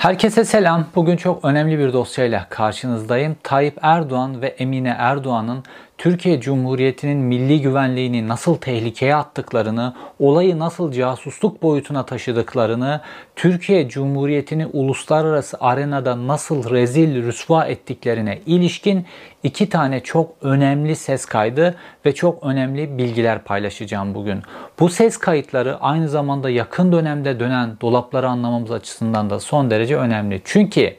Herkese selam. Bugün çok önemli bir dosyayla karşınızdayım. Tayyip Erdoğan ve Emine Erdoğan'ın Türkiye Cumhuriyeti'nin milli güvenliğini nasıl tehlikeye attıklarını, olayı nasıl casusluk boyutuna taşıdıklarını, Türkiye Cumhuriyeti'ni uluslararası arenada nasıl rezil rüsva ettiklerine ilişkin iki tane çok önemli ses kaydı ve çok önemli bilgiler paylaşacağım bugün. Bu ses kayıtları aynı zamanda yakın dönemde dönen dolapları anlamamız açısından da son derece önemli. Çünkü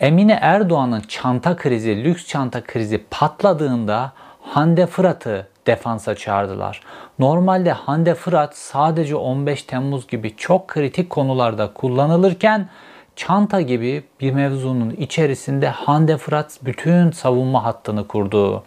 Emine Erdoğan'ın çanta krizi, lüks çanta krizi patladığında Hande Fırat'ı defansa çağırdılar. Normalde Hande Fırat sadece 15 Temmuz gibi çok kritik konularda kullanılırken çanta gibi bir mevzunun içerisinde Hande Fırat bütün savunma hattını kurdu.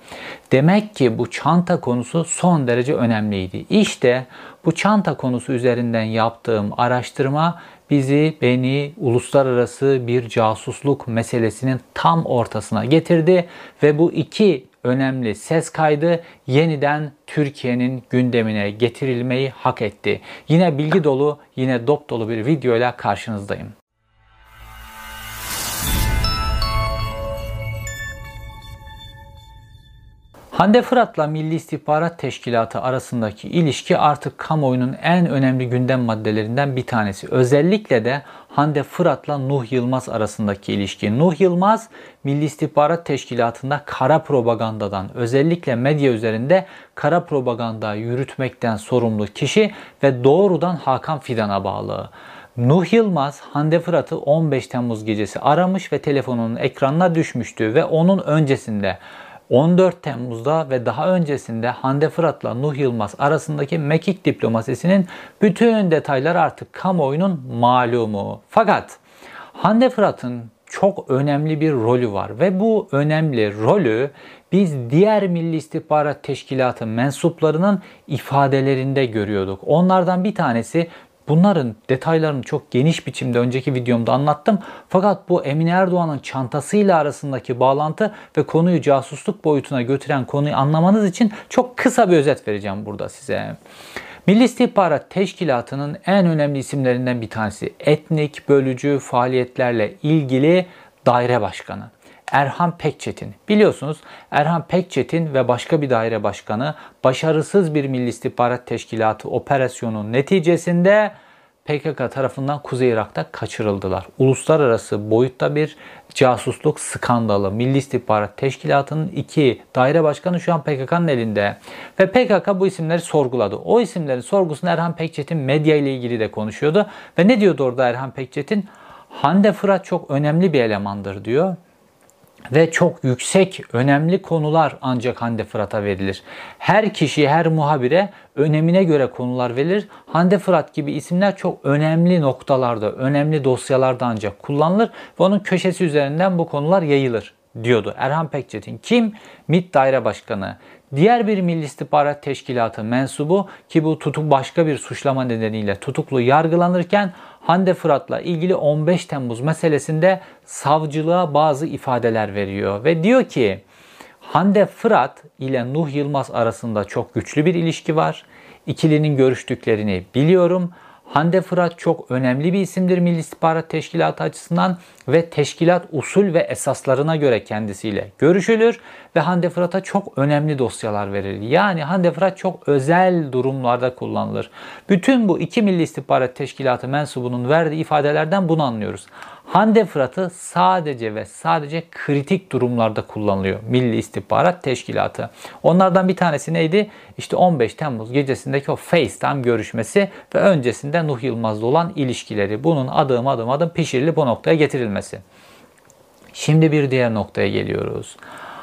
Demek ki bu çanta konusu son derece önemliydi. İşte bu çanta konusu üzerinden yaptığım araştırma bizi, beni uluslararası bir casusluk meselesinin tam ortasına getirdi ve bu iki önemli ses kaydı yeniden Türkiye'nin gündemine getirilmeyi hak etti. Yine bilgi dolu, yine dop dolu bir videoyla karşınızdayım. Hande Fırat'la Milli İstihbarat Teşkilatı arasındaki ilişki artık kamuoyunun en önemli gündem maddelerinden bir tanesi. Özellikle de Hande Fırat'la Nuh Yılmaz arasındaki ilişki. Nuh Yılmaz Milli İstihbarat Teşkilatı'nda kara propagandadan özellikle medya üzerinde kara propaganda yürütmekten sorumlu kişi ve doğrudan Hakan Fidan'a bağlı. Nuh Yılmaz Hande Fırat'ı 15 Temmuz gecesi aramış ve telefonunun ekranına düşmüştü ve onun öncesinde 14 Temmuz'da ve daha öncesinde Hande Fırat'la Nuh Yılmaz arasındaki mekik diplomasisinin bütün detayları artık kamuoyunun malumu. Fakat Hande Fırat'ın çok önemli bir rolü var ve bu önemli rolü biz diğer Milli İstihbarat Teşkilatı mensuplarının ifadelerinde görüyorduk. Onlardan bir tanesi Bunların detaylarını çok geniş biçimde önceki videomda anlattım. Fakat bu Emine Erdoğan'ın çantasıyla arasındaki bağlantı ve konuyu casusluk boyutuna götüren konuyu anlamanız için çok kısa bir özet vereceğim burada size. Milli İstihbarat Teşkilatı'nın en önemli isimlerinden bir tanesi etnik bölücü faaliyetlerle ilgili daire başkanı. Erhan Pekçetin. Biliyorsunuz Erhan Pekçetin ve başka bir daire başkanı başarısız bir Milli İstihbarat Teşkilatı operasyonu neticesinde PKK tarafından Kuzey Irak'ta kaçırıldılar. Uluslararası boyutta bir casusluk skandalı. Milli İstihbarat Teşkilatı'nın iki daire başkanı şu an PKK'nın elinde. Ve PKK bu isimleri sorguladı. O isimlerin sorgusunu Erhan Pekçetin medya ile ilgili de konuşuyordu. Ve ne diyordu orada Erhan Pekçetin? Hande Fırat çok önemli bir elemandır diyor ve çok yüksek, önemli konular ancak Hande Fırat'a verilir. Her kişi, her muhabire önemine göre konular verilir. Hande Fırat gibi isimler çok önemli noktalarda, önemli dosyalarda ancak kullanılır ve onun köşesi üzerinden bu konular yayılır diyordu Erhan Pekçetin. Kim? MİT Daire Başkanı. Diğer bir Milli İstihbarat Teşkilatı mensubu ki bu tutuk başka bir suçlama nedeniyle tutuklu yargılanırken Hande Fırat'la ilgili 15 Temmuz meselesinde savcılığa bazı ifadeler veriyor ve diyor ki Hande Fırat ile Nuh Yılmaz arasında çok güçlü bir ilişki var. İkilinin görüştüklerini biliyorum. Hande Fırat çok önemli bir isimdir Milli İstihbarat Teşkilatı açısından ve teşkilat usul ve esaslarına göre kendisiyle görüşülür ve Hande Fırat'a çok önemli dosyalar verilir. Yani Hande Fırat çok özel durumlarda kullanılır. Bütün bu iki Milli İstihbarat Teşkilatı mensubunun verdiği ifadelerden bunu anlıyoruz. Hande Fırat'ı sadece ve sadece kritik durumlarda kullanılıyor Milli İstihbarat Teşkilatı. Onlardan bir tanesi neydi? İşte 15 Temmuz gecesindeki o FaceTime görüşmesi ve öncesinde Nuh Yılmaz'la olan ilişkileri. Bunun adım adım adım pişirilip bu noktaya getirilmesi. Şimdi bir diğer noktaya geliyoruz.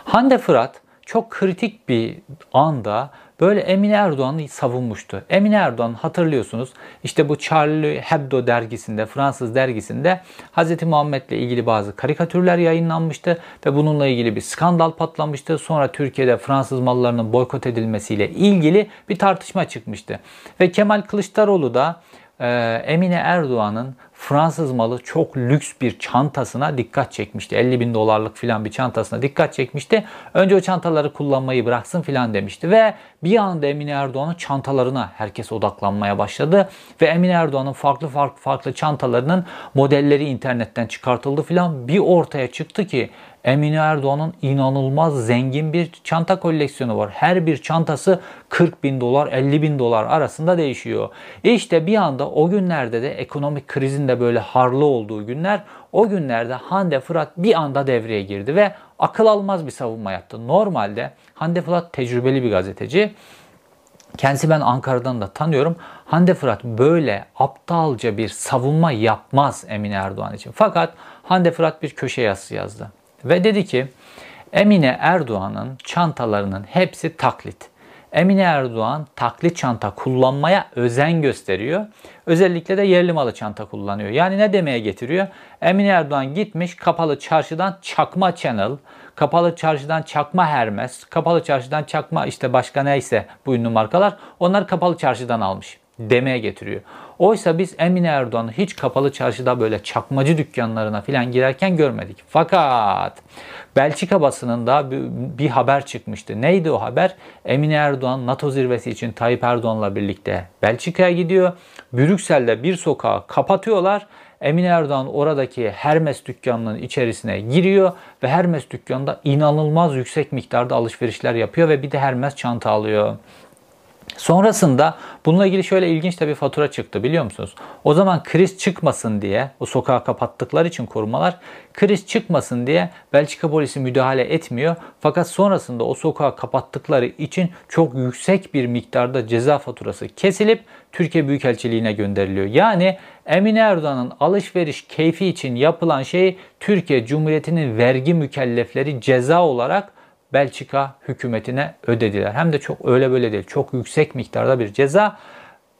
Hande Fırat çok kritik bir anda böyle Emine Erdoğan'ı savunmuştu. Emine Erdoğan hatırlıyorsunuz işte bu Charlie Hebdo dergisinde, Fransız dergisinde Hz. Muhammed'le ilgili bazı karikatürler yayınlanmıştı ve bununla ilgili bir skandal patlamıştı. Sonra Türkiye'de Fransız mallarının boykot edilmesiyle ilgili bir tartışma çıkmıştı. Ve Kemal Kılıçdaroğlu da e, Emine Erdoğan'ın Fransız malı çok lüks bir çantasına dikkat çekmişti. 50 bin dolarlık filan bir çantasına dikkat çekmişti. Önce o çantaları kullanmayı bıraksın filan demişti. Ve bir anda Emine Erdoğan'ın çantalarına herkes odaklanmaya başladı. Ve Emine Erdoğan'ın farklı farklı farklı çantalarının modelleri internetten çıkartıldı filan. Bir ortaya çıktı ki Emine Erdoğan'ın inanılmaz zengin bir çanta koleksiyonu var. Her bir çantası 40 bin dolar 50 bin dolar arasında değişiyor. İşte bir anda o günlerde de ekonomik krizin de böyle harlı olduğu günler o günlerde Hande Fırat bir anda devreye girdi ve akıl almaz bir savunma yaptı. Normalde Hande Fırat tecrübeli bir gazeteci. Kendisi ben Ankara'dan da tanıyorum. Hande Fırat böyle aptalca bir savunma yapmaz Emine Erdoğan için. Fakat Hande Fırat bir köşe yazısı yazdı. Ve dedi ki Emine Erdoğan'ın çantalarının hepsi taklit. Emine Erdoğan taklit çanta kullanmaya özen gösteriyor. Özellikle de yerli malı çanta kullanıyor. Yani ne demeye getiriyor? Emine Erdoğan gitmiş kapalı çarşıdan çakma Channel, kapalı çarşıdan çakma Hermes, kapalı çarşıdan çakma işte başka neyse bu ünlü markalar onlar kapalı çarşıdan almış demeye getiriyor. Oysa biz Emine Erdoğan'ı hiç kapalı çarşıda böyle çakmacı dükkanlarına falan girerken görmedik. Fakat Belçika basınında bir haber çıkmıştı. Neydi o haber? Emine Erdoğan NATO zirvesi için Tayyip Erdoğan'la birlikte Belçika'ya gidiyor. Brüksel'de bir sokağı kapatıyorlar. Emine Erdoğan oradaki Hermes dükkanının içerisine giriyor ve Hermes dükkanında inanılmaz yüksek miktarda alışverişler yapıyor ve bir de Hermes çanta alıyor. Sonrasında bununla ilgili şöyle ilginç de fatura çıktı biliyor musunuz? O zaman kriz çıkmasın diye o sokağı kapattıkları için korumalar kriz çıkmasın diye Belçika polisi müdahale etmiyor. Fakat sonrasında o sokağı kapattıkları için çok yüksek bir miktarda ceza faturası kesilip Türkiye Büyükelçiliğine gönderiliyor. Yani Emine Erdoğan'ın alışveriş keyfi için yapılan şey Türkiye Cumhuriyeti'nin vergi mükellefleri ceza olarak Belçika hükümetine ödediler. Hem de çok öyle böyle değil. Çok yüksek miktarda bir ceza.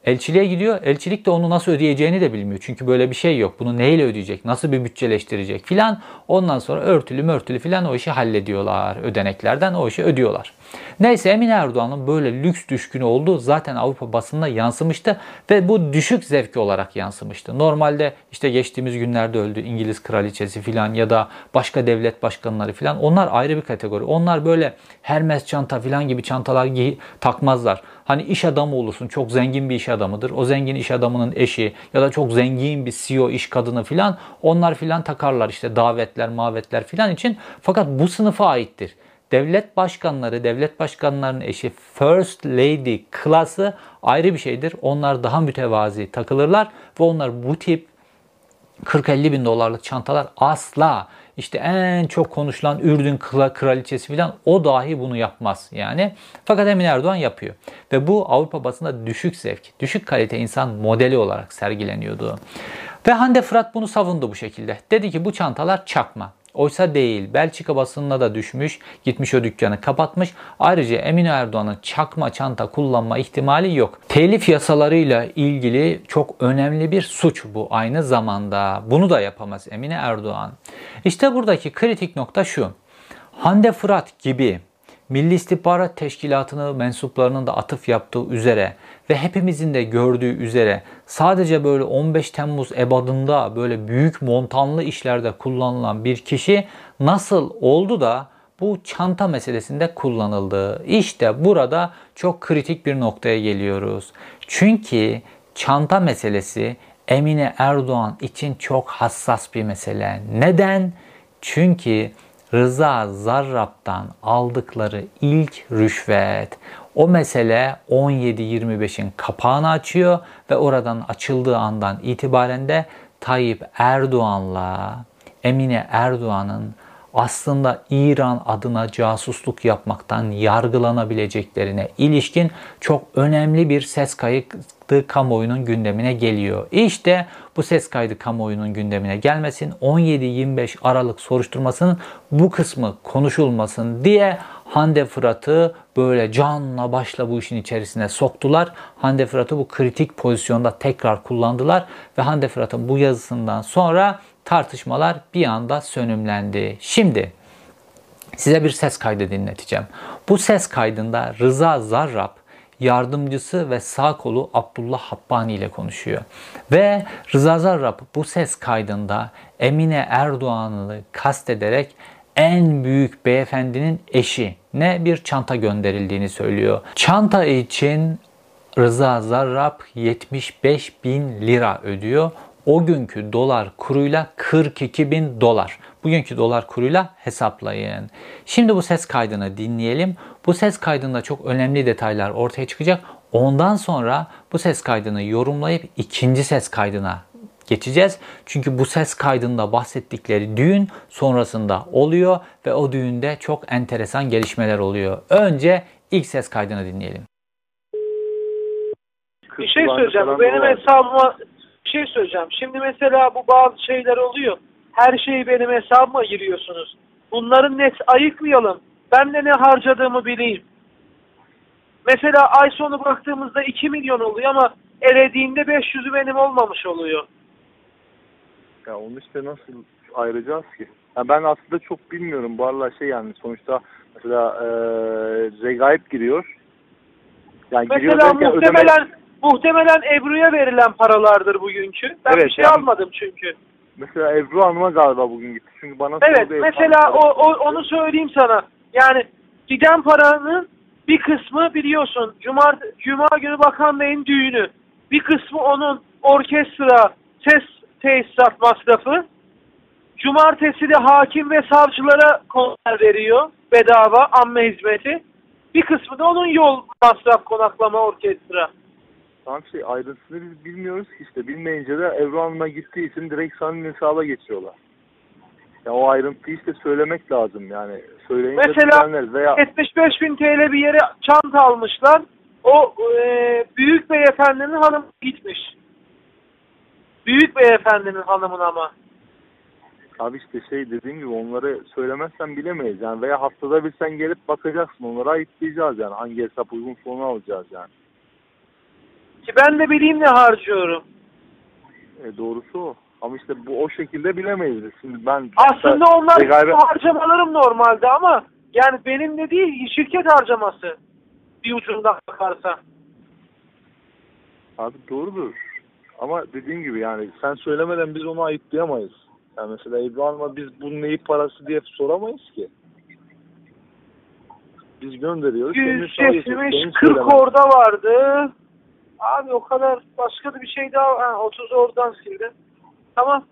Elçiliğe gidiyor. Elçilik de onu nasıl ödeyeceğini de bilmiyor. Çünkü böyle bir şey yok. Bunu neyle ödeyecek? Nasıl bir bütçeleştirecek filan. Ondan sonra örtülü mörtülü filan o işi hallediyorlar. Ödeneklerden o işi ödüyorlar. Neyse Emine Erdoğan'ın böyle lüks düşkünü olduğu zaten Avrupa basınına yansımıştı ve bu düşük zevki olarak yansımıştı. Normalde işte geçtiğimiz günlerde öldü İngiliz kraliçesi filan ya da başka devlet başkanları filan onlar ayrı bir kategori. Onlar böyle Hermes çanta filan gibi çantalar giy takmazlar. Hani iş adamı olursun çok zengin bir iş adamıdır. O zengin iş adamının eşi ya da çok zengin bir CEO iş kadını filan onlar filan takarlar işte davetler mavetler filan için. Fakat bu sınıfa aittir devlet başkanları, devlet başkanlarının eşi First Lady klası ayrı bir şeydir. Onlar daha mütevazi takılırlar ve onlar bu tip 40-50 bin dolarlık çantalar asla işte en çok konuşulan Ürdün kraliçesi falan o dahi bunu yapmaz yani. Fakat Emin Erdoğan yapıyor. Ve bu Avrupa basında düşük zevk, düşük kalite insan modeli olarak sergileniyordu. Ve Hande Fırat bunu savundu bu şekilde. Dedi ki bu çantalar çakma. Oysa değil. Belçika basınına da düşmüş. Gitmiş o dükkanı kapatmış. Ayrıca Emine Erdoğan'ın çakma çanta kullanma ihtimali yok. Telif yasalarıyla ilgili çok önemli bir suç bu aynı zamanda. Bunu da yapamaz Emine Erdoğan. İşte buradaki kritik nokta şu. Hande Fırat gibi Milli İstihbarat Teşkilatı'nın mensuplarının da atıf yaptığı üzere ve hepimizin de gördüğü üzere sadece böyle 15 Temmuz ebadında böyle büyük montanlı işlerde kullanılan bir kişi nasıl oldu da bu çanta meselesinde kullanıldı. İşte burada çok kritik bir noktaya geliyoruz. Çünkü çanta meselesi Emine Erdoğan için çok hassas bir mesele. Neden? Çünkü Rıza Zarrab'dan aldıkları ilk rüşvet. O mesele 17-25'in kapağını açıyor ve oradan açıldığı andan itibaren de Tayyip Erdoğan'la Emine Erdoğan'ın aslında İran adına casusluk yapmaktan yargılanabileceklerine ilişkin çok önemli bir ses kaydı kamuoyunun gündemine geliyor. İşte bu ses kaydı kamuoyunun gündemine gelmesin, 17-25 Aralık soruşturmasının bu kısmı konuşulmasın diye Hande Fırat'ı böyle canla başla bu işin içerisine soktular. Hande Fırat'ı bu kritik pozisyonda tekrar kullandılar ve Hande Fırat'ın bu yazısından sonra tartışmalar bir anda sönümlendi. Şimdi size bir ses kaydı dinleteceğim. Bu ses kaydında Rıza Zarrab yardımcısı ve sağ kolu Abdullah Habbani ile konuşuyor. Ve Rıza Zarrab bu ses kaydında Emine Erdoğan'ı kastederek en büyük beyefendinin eşi ne bir çanta gönderildiğini söylüyor. Çanta için Rıza Zarrab 75 bin lira ödüyor. O günkü dolar kuruyla 42 bin dolar. Bugünkü dolar kuruyla hesaplayın. Şimdi bu ses kaydını dinleyelim. Bu ses kaydında çok önemli detaylar ortaya çıkacak. Ondan sonra bu ses kaydını yorumlayıp ikinci ses kaydına geçeceğiz. Çünkü bu ses kaydında bahsettikleri düğün sonrasında oluyor ve o düğünde çok enteresan gelişmeler oluyor. Önce ilk ses kaydını dinleyelim. Bir şey söyleyeceğim. Benim hesabıma bir şey söyleyeceğim. Şimdi mesela bu bazı şeyler oluyor. Her şeyi benim hesabıma giriyorsunuz. Bunların net ayıkmayalım. Ben de ne harcadığımı bileyim. Mesela ay sonu baktığımızda 2 milyon oluyor ama elediğinde 500'ü benim olmamış oluyor. Ya onu işte nasıl ayıracağız ki? Ya ben aslında çok bilmiyorum. Bu aralar şey yani sonuçta mesela e, regaip giriyor. Yani mesela muhtemelen ödeme... muhtemelen Ebru'ya verilen paralardır bugünkü. Ben evet, bir şey yani, almadım çünkü. Mesela Ebru Hanım'a galiba bugün gitti. Çünkü bana Evet mesela o, o, onu söyleyeyim sana. Yani giden paranın bir kısmı biliyorsun Cuma, Cuma günü Bakan Bey'in düğünü. Bir kısmı onun orkestra, ses tesisat masrafı. Cumartesi de hakim ve savcılara konser veriyor bedava amme hizmeti. Bir kısmı da onun yol masraf konaklama orkestra. Tam şey ayrıntısını biz bilmiyoruz ki işte. Bilmeyince de Ebru Hanım'a gittiği için direkt senin hesaba geçiyorlar. Ya o ayrıntıyı işte söylemek lazım yani. Söyleyince Mesela veya... 75 bin TL bir yere çanta almışlar. O e, büyük beyefendinin hanım gitmiş. Büyük beyefendinin hanımın ama. Abi işte şey dediğim gibi onları söylemezsen bilemeyiz yani veya haftada bir sen gelip bakacaksın onlara ayıklayacağız yani hangi hesap uygun onu alacağız yani. Ki ben de bileyim ne harcıyorum. E doğrusu o. Ama işte bu o şekilde bilemeyiz. Şimdi ben aslında onlar galiba... harcamalarım normalde ama yani benim de değil şirket harcaması bir ucundan bakarsa. Abi doğrudur. Ama dediğim gibi yani sen söylemeden biz onu ayıklayamayız. Yani mesela İbrahim'e biz bu neyi parası diye soramayız ki. Biz gönderiyoruz. Yüz kesmiş 40 orada vardı. Abi o kadar başka da bir şey daha ha, 30 oradan sildi. Tamam.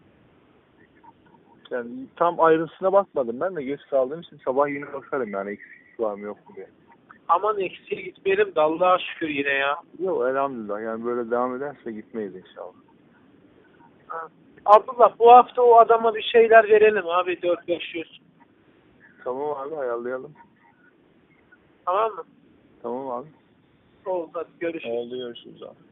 Yani tam ayrıntısına bakmadım. Ben de geç kaldığım için sabah yine bakarım yani eksik var mı yok mu diye. Aman eksiğe gitmeyelim de Allah'a şükür yine ya. Yok elhamdülillah yani böyle devam ederse gitmeyiz inşallah. Ha. Abdullah bu hafta o adama bir şeyler verelim abi 4-500. Tamam abi ayarlayalım. Tamam mı? Tamam abi. Oldu hadi görüşürüz. Oldu görüşürüz abi.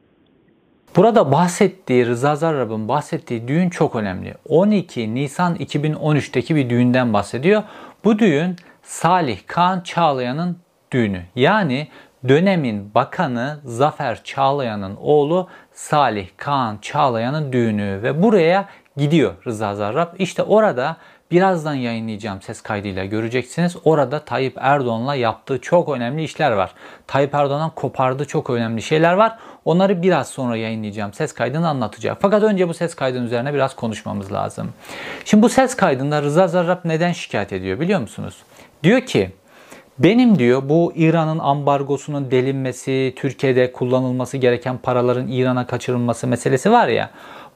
Burada bahsettiği Rıza Zarrab'ın bahsettiği düğün çok önemli. 12 Nisan 2013'teki bir düğünden bahsediyor. Bu düğün Salih Kaan Çağlayan'ın düğünü. Yani dönemin bakanı Zafer Çağlayan'ın oğlu Salih Kaan Çağlayan'ın düğünü ve buraya gidiyor Rıza Zarrab. İşte orada birazdan yayınlayacağım ses kaydıyla göreceksiniz. Orada Tayyip Erdoğan'la yaptığı çok önemli işler var. Tayyip Erdoğan'ın kopardığı çok önemli şeyler var. Onları biraz sonra yayınlayacağım. Ses kaydını anlatacağım. Fakat önce bu ses kaydının üzerine biraz konuşmamız lazım. Şimdi bu ses kaydında Rıza Zarrab neden şikayet ediyor biliyor musunuz? Diyor ki benim diyor bu İran'ın ambargosunun delinmesi, Türkiye'de kullanılması gereken paraların İran'a kaçırılması meselesi var ya.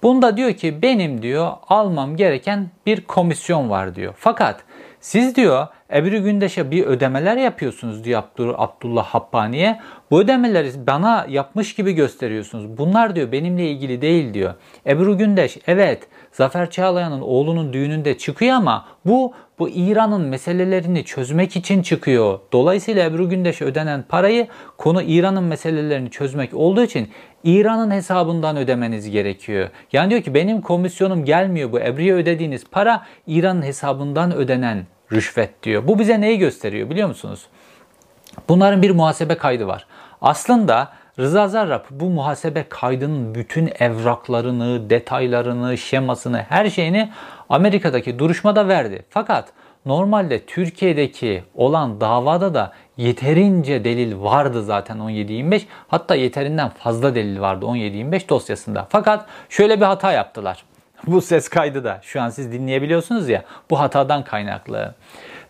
Bunda diyor ki benim diyor almam gereken bir komisyon var diyor. Fakat siz diyor Ebru Gündeş'e bir ödemeler yapıyorsunuz diyor Abdullah Habbani'ye. Bu ödemeleri bana yapmış gibi gösteriyorsunuz. Bunlar diyor benimle ilgili değil diyor. Ebru Gündeş evet Zafer Çağlayan'ın oğlunun düğününde çıkıyor ama bu bu İran'ın meselelerini çözmek için çıkıyor. Dolayısıyla Ebru Gündeş'e ödenen parayı konu İran'ın meselelerini çözmek olduğu için İran'ın hesabından ödemeniz gerekiyor. Yani diyor ki benim komisyonum gelmiyor bu Ebru'ya ödediğiniz para İran'ın hesabından ödenen rüşvet diyor. Bu bize neyi gösteriyor biliyor musunuz? Bunların bir muhasebe kaydı var. Aslında Rıza Zarrab bu muhasebe kaydının bütün evraklarını, detaylarını, şemasını, her şeyini Amerika'daki duruşmada verdi. Fakat normalde Türkiye'deki olan davada da yeterince delil vardı zaten 17-25. Hatta yeterinden fazla delil vardı 17-25 dosyasında. Fakat şöyle bir hata yaptılar. Bu ses kaydı da şu an siz dinleyebiliyorsunuz ya bu hatadan kaynaklı.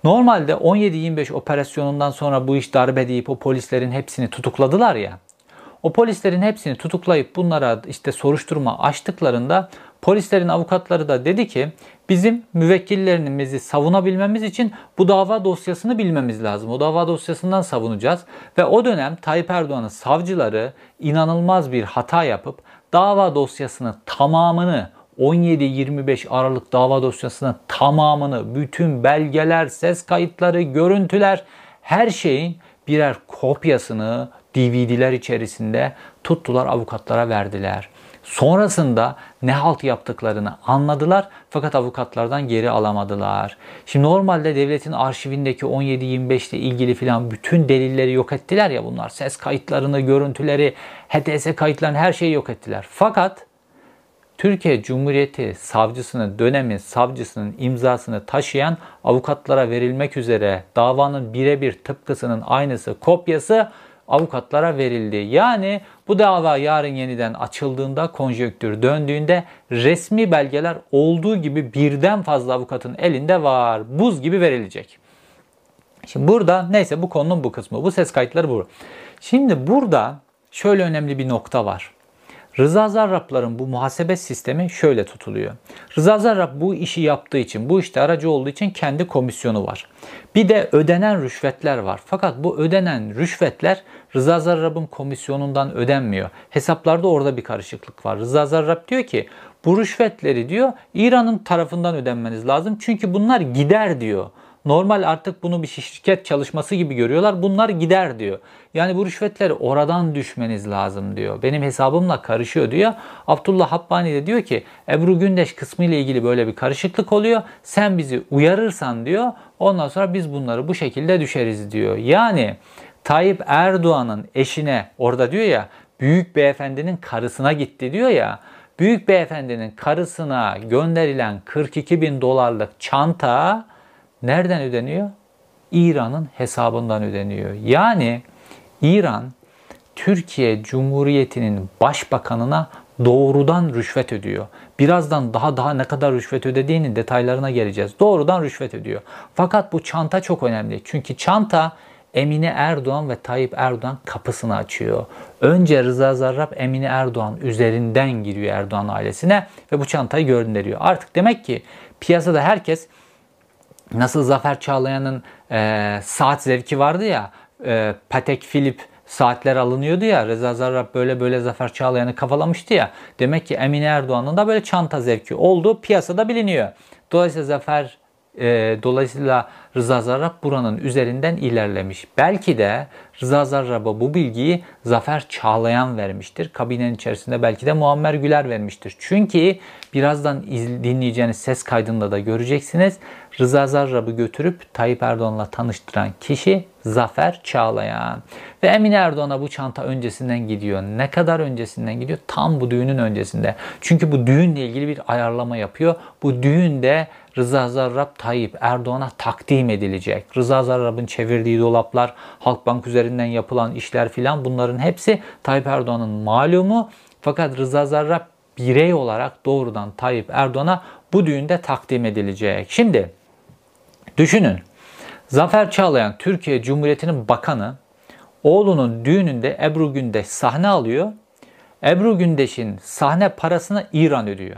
Normalde 17-25 operasyonundan sonra bu iş darbe deyip o polislerin hepsini tutukladılar ya. O polislerin hepsini tutuklayıp bunlara işte soruşturma açtıklarında polislerin avukatları da dedi ki bizim müvekkillerimizi savunabilmemiz için bu dava dosyasını bilmemiz lazım. O dava dosyasından savunacağız. Ve o dönem Tayyip Erdoğan'ın savcıları inanılmaz bir hata yapıp dava dosyasını tamamını 17-25 Aralık dava dosyasının tamamını, bütün belgeler, ses kayıtları, görüntüler, her şeyin birer kopyasını DVD'ler içerisinde tuttular avukatlara verdiler. Sonrasında ne halt yaptıklarını anladılar fakat avukatlardan geri alamadılar. Şimdi normalde devletin arşivindeki 17-25 ile ilgili filan bütün delilleri yok ettiler ya bunlar. Ses kayıtlarını, görüntüleri, HTS kayıtlarını her şeyi yok ettiler. Fakat Türkiye Cumhuriyeti savcısının dönemin savcısının imzasını taşıyan avukatlara verilmek üzere davanın birebir tıpkısının aynısı kopyası avukatlara verildi. Yani bu dava yarın yeniden açıldığında, konjektür döndüğünde resmi belgeler olduğu gibi birden fazla avukatın elinde var. Buz gibi verilecek. Şimdi burada neyse bu konunun bu kısmı. Bu ses kayıtları bu. Şimdi burada şöyle önemli bir nokta var. Rıza Zarrabların bu muhasebe sistemi şöyle tutuluyor. Rıza Zarrab bu işi yaptığı için, bu işte aracı olduğu için kendi komisyonu var. Bir de ödenen rüşvetler var. Fakat bu ödenen rüşvetler Rıza Zarrab'ın komisyonundan ödenmiyor. Hesaplarda orada bir karışıklık var. Rıza Zarrab diyor ki bu rüşvetleri diyor İran'ın tarafından ödenmeniz lazım. Çünkü bunlar gider diyor. Normal artık bunu bir şirket çalışması gibi görüyorlar. Bunlar gider diyor. Yani bu rüşvetleri oradan düşmeniz lazım diyor. Benim hesabımla karışıyor diyor. Abdullah Habbani de diyor ki Ebru Gündeş kısmı ile ilgili böyle bir karışıklık oluyor. Sen bizi uyarırsan diyor. Ondan sonra biz bunları bu şekilde düşeriz diyor. Yani Tayyip Erdoğan'ın eşine orada diyor ya büyük beyefendinin karısına gitti diyor ya. Büyük beyefendinin karısına gönderilen 42 bin dolarlık çanta nereden ödeniyor? İran'ın hesabından ödeniyor. Yani İran Türkiye Cumhuriyeti'nin başbakanına doğrudan rüşvet ödüyor. Birazdan daha daha ne kadar rüşvet ödediğinin detaylarına geleceğiz. Doğrudan rüşvet ödüyor. Fakat bu çanta çok önemli. Çünkü çanta Emine Erdoğan ve Tayyip Erdoğan kapısını açıyor. Önce Rıza Zarrab Emine Erdoğan üzerinden giriyor Erdoğan ailesine ve bu çantayı gönderiyor. Artık demek ki piyasada herkes nasıl Zafer Çağlayan'ın e, saat zevki vardı ya e, Patek Philip saatler alınıyordu ya Reza Zarrab böyle böyle Zafer Çağlayan'ı kafalamıştı ya. Demek ki Emine Erdoğan'ın da böyle çanta zevki olduğu piyasada biliniyor. Dolayısıyla Zafer e, dolayısıyla Rıza Zarrab buranın üzerinden ilerlemiş. Belki de Rıza Zarrab'a bu bilgiyi Zafer Çağlayan vermiştir. Kabinenin içerisinde belki de Muammer Güler vermiştir. Çünkü birazdan dinleyeceğiniz ses kaydında da göreceksiniz. Rıza Zarrab'ı götürüp Tayyip Erdoğan'la tanıştıran kişi Zafer Çağlayan. Ve Emine Erdoğan'a bu çanta öncesinden gidiyor. Ne kadar öncesinden gidiyor? Tam bu düğünün öncesinde. Çünkü bu düğünle ilgili bir ayarlama yapıyor. Bu düğünde Rıza Zarrab Tayyip Erdoğan'a takdim edilecek. Rıza Zarrab'ın çevirdiği dolaplar, Halkbank üzerinden yapılan işler filan bunların hepsi Tayyip Erdoğan'ın malumu. Fakat Rıza Zarrab birey olarak doğrudan Tayyip Erdoğan'a bu düğünde takdim edilecek. Şimdi düşünün. Zafer Çağlayan Türkiye Cumhuriyeti'nin bakanı oğlunun düğününde Ebru Gündeş sahne alıyor. Ebru Gündeş'in sahne parasını İran ödüyor.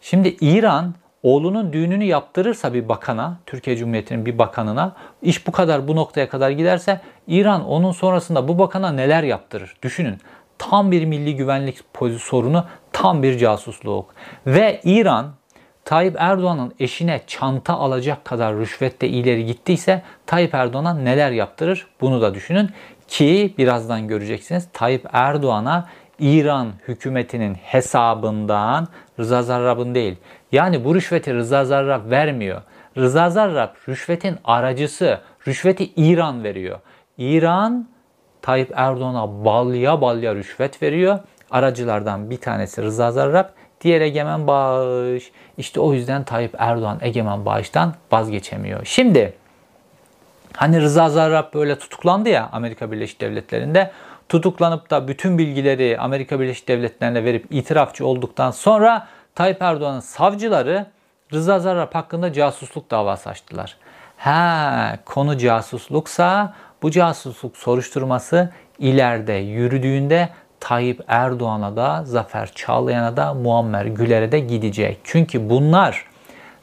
Şimdi İran oğlunun düğününü yaptırırsa bir bakana, Türkiye Cumhuriyeti'nin bir bakanına, iş bu kadar bu noktaya kadar giderse İran onun sonrasında bu bakana neler yaptırır? Düşünün. Tam bir milli güvenlik sorunu, tam bir casusluk. Ve İran Tayyip Erdoğan'ın eşine çanta alacak kadar rüşvette ileri gittiyse Tayyip Erdoğan'a neler yaptırır? Bunu da düşünün ki birazdan göreceksiniz Tayyip Erdoğan'a İran hükümetinin hesabından Rıza Zarrab'ın değil. Yani bu rüşveti Rıza Zarrab vermiyor. Rıza Zarrab rüşvetin aracısı. Rüşveti İran veriyor. İran Tayyip Erdoğan'a balya balya rüşvet veriyor. Aracılardan bir tanesi Rıza Zarrab, Diğer egemen bağış. İşte o yüzden Tayyip Erdoğan egemen bağıştan vazgeçemiyor. Şimdi hani Rıza Zarrab böyle tutuklandı ya Amerika Birleşik Devletleri'nde. Tutuklanıp da bütün bilgileri Amerika Birleşik Devletleri'ne verip itirafçı olduktan sonra Tayyip Erdoğan'ın savcıları Rıza Zarrab hakkında casusluk davası açtılar. Ha konu casusluksa bu casusluk soruşturması ileride yürüdüğünde Tayyip Erdoğan'a da Zafer Çağlayan'a da Muammer Güler'e de gidecek. Çünkü bunlar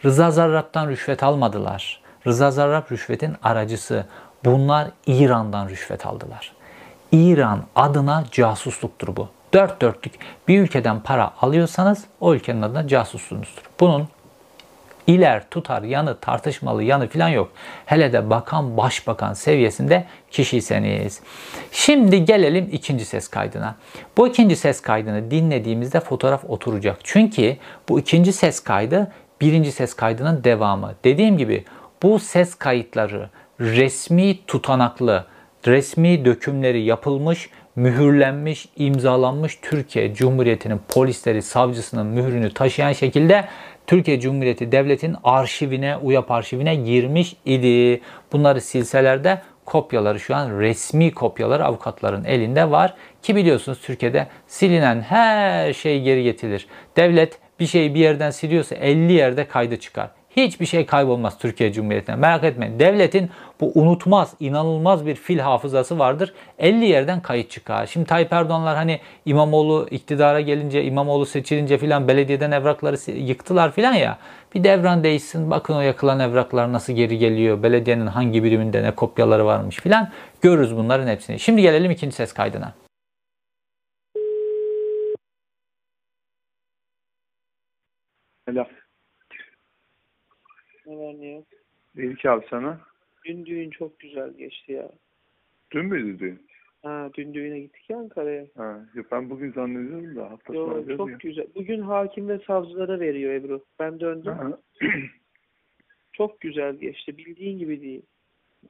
Rıza Zarrab'dan rüşvet almadılar. Rıza Zarrab rüşvetin aracısı. Bunlar İran'dan rüşvet aldılar. İran adına casusluktur bu. Dört dörtlük bir ülkeden para alıyorsanız o ülkenin adına casusluğunuzdur. Bunun iler tutar yanı tartışmalı yanı falan yok. Hele de bakan başbakan seviyesinde kişiyseniz. Şimdi gelelim ikinci ses kaydına. Bu ikinci ses kaydını dinlediğimizde fotoğraf oturacak. Çünkü bu ikinci ses kaydı birinci ses kaydının devamı. Dediğim gibi bu ses kayıtları resmi tutanaklı, resmi dökümleri yapılmış, mühürlenmiş, imzalanmış Türkiye Cumhuriyeti'nin polisleri, savcısının mührünü taşıyan şekilde Türkiye Cumhuriyeti Devleti'nin arşivine, UYAP arşivine girmiş idi. Bunları silseler de kopyaları şu an resmi kopyaları avukatların elinde var. Ki biliyorsunuz Türkiye'de silinen her şey geri getirilir. Devlet bir şeyi bir yerden siliyorsa 50 yerde kaydı çıkar. Hiçbir şey kaybolmaz Türkiye Cumhuriyeti'ne. Merak etmeyin. Devletin bu unutmaz, inanılmaz bir fil hafızası vardır. 50 yerden kayıt çıkar. Şimdi Tayyip Erdoğanlar hani İmamoğlu iktidara gelince, İmamoğlu seçilince filan belediyeden evrakları yıktılar filan ya. Bir devran değişsin. Bakın o yakılan evraklar nasıl geri geliyor. Belediyenin hangi biriminde ne kopyaları varmış filan. Görürüz bunların hepsini. Şimdi gelelim ikinci ses kaydına. Helal. Ne var ne ki abi sana. Dün düğün çok güzel geçti ya. Dün müydü dün? Ha dün düğüne gittik ya Ankara'ya. Ha, yok ben bugün zannediyorum da hafta Yo, sonu diyoruz ya. çok güzel. Bugün hakim ve savcılara veriyor Ebru. Ben döndüm. Ha, Çok güzel geçti. Bildiğin gibi değil.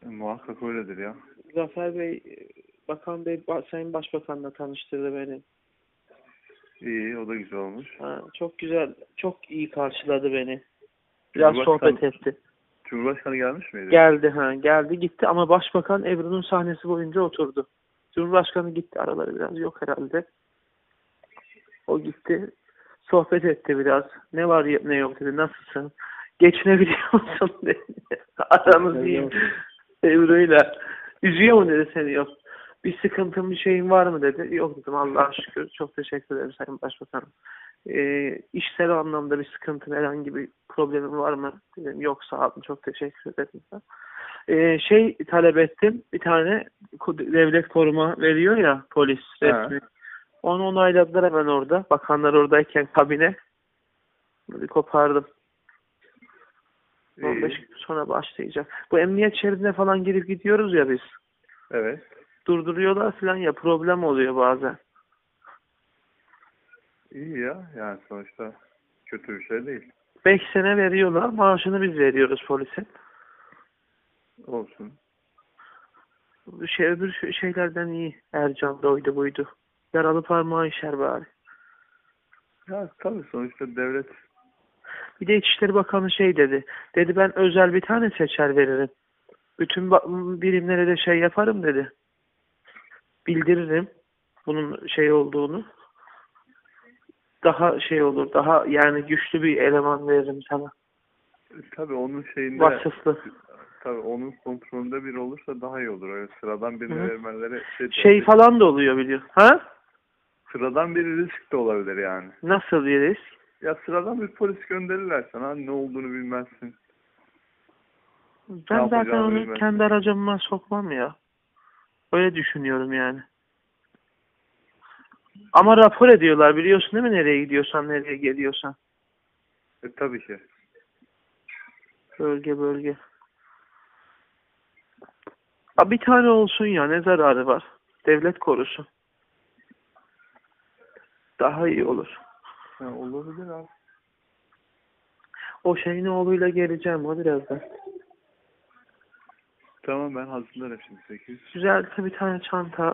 muhakkak öyledir ya. Zafer Bey, Bakan Bey, Sayın Başbakan'la tanıştırdı beni. İyi o da güzel olmuş. Ha, çok güzel, çok iyi karşıladı beni. Biraz Cumhurbaşkanı- sohbet etti. Cumhurbaşkanı gelmiş miydi? Geldi ha, geldi gitti ama Başbakan Ebru'nun sahnesi boyunca oturdu. Cumhurbaşkanı gitti araları biraz yok herhalde. O gitti, sohbet etti biraz. Ne var ne yok dedi, nasılsın? Geçinebiliyor musun dedi. Aramız iyi. Ebru'yla. Üzüyor mu dedi seni yok. Bir sıkıntın bir şeyin var mı dedi. Yok dedim Allah'a şükür. Çok teşekkür ederim Sayın Başbakanım. Ee, işsel anlamda bir sıkıntın herhangi bir problemin var mı? Dedim yok sağ olun çok teşekkür ederim. Ee, şey talep ettim. Bir tane devlet koruma veriyor ya polis resmi. Onu onayladılar hemen orada. Bakanlar oradayken kabine. Böyle kopardım. 15 İyi. gün sonra başlayacak. Bu emniyet şeridine falan girip gidiyoruz ya biz. Evet. Durduruyorlar falan ya problem oluyor bazen. İyi ya. Yani sonuçta kötü bir şey değil. 5 sene veriyorlar. Maaşını biz veriyoruz polisin. Olsun. Şey, öbür şey- şeylerden iyi. Ercan doydu buydu. Yaralı parmağı işer bari. Ya tabii sonuçta devlet Bir de İçişleri Bakanı şey dedi. Dedi ben özel bir tane seçer veririm. Bütün birimlere de şey yaparım dedi. Bildiririm bunun şey olduğunu. Daha şey olur. Daha yani güçlü bir eleman veririm sana. tabii onun şeyinde Vasıflı. tabii onun kontrolünde bir olursa daha iyi olur. Öyle sıradan birine Hı. vermeleri şey, Şey falan da oluyor biliyor. Ha? sıradan bir risk de olabilir yani. Nasıl bir risk? Ya sıradan bir polis gönderirler sana ne olduğunu bilmezsin. Ben Ne zaten onu bilmezsin. kendi aracıma sokmam ya. Öyle düşünüyorum yani. Ama rapor ediyorlar biliyorsun değil mi nereye gidiyorsan nereye geliyorsan. E tabii ki. Bölge bölge. Ha, bir tane olsun ya ne zararı var. Devlet korusun. Daha iyi olur. Ya olabilir abi. O şeyin oğluyla geleceğim o birazdan. Tamam ben hazırlarım şimdi 8. Güzel bir tane çanta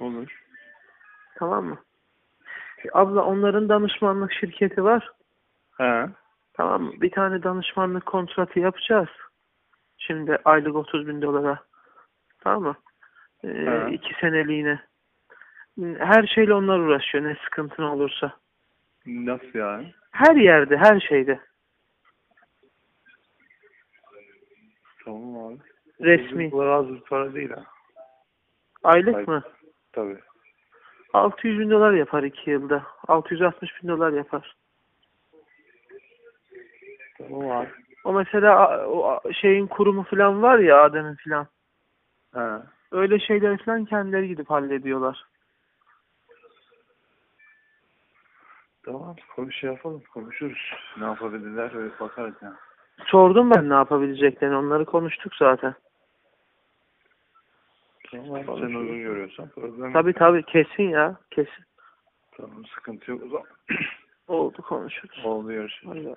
Olur. Tamam mı? Abla onların danışmanlık şirketi var. He. Tamam mı? Bir tane danışmanlık kontratı yapacağız. Şimdi aylık 30 bin dolara. Tamam mı? Ee, He. iki seneliğine. Her şeyle onlar uğraşıyor ne sıkıntın olursa. Nasıl yani? Her yerde, her şeyde. Tamam abi. Resmi. Bu az bir para değil ha. Aylık Ay- mı? Tabii. 600 bin dolar yapar iki yılda. 660 bin dolar yapar. Tamam abi. O mesela o şeyin kurumu falan var ya Adem'in falan. He. Öyle şeyler falan kendileri gidip hallediyorlar. Tamam. Konuş şey yapalım. Konuşuruz. Ne yapabilirler bakarız yani. Sordum ben ne yapabileceklerini. Onları konuştuk zaten. Tamam abi. Sen uygun görüyorsan problem yok. Tabii tabii kesin ya. Kesin. Tamam sıkıntı yok o zaman. Oldu konuşuruz. Oldu görüşürüz. Hadi.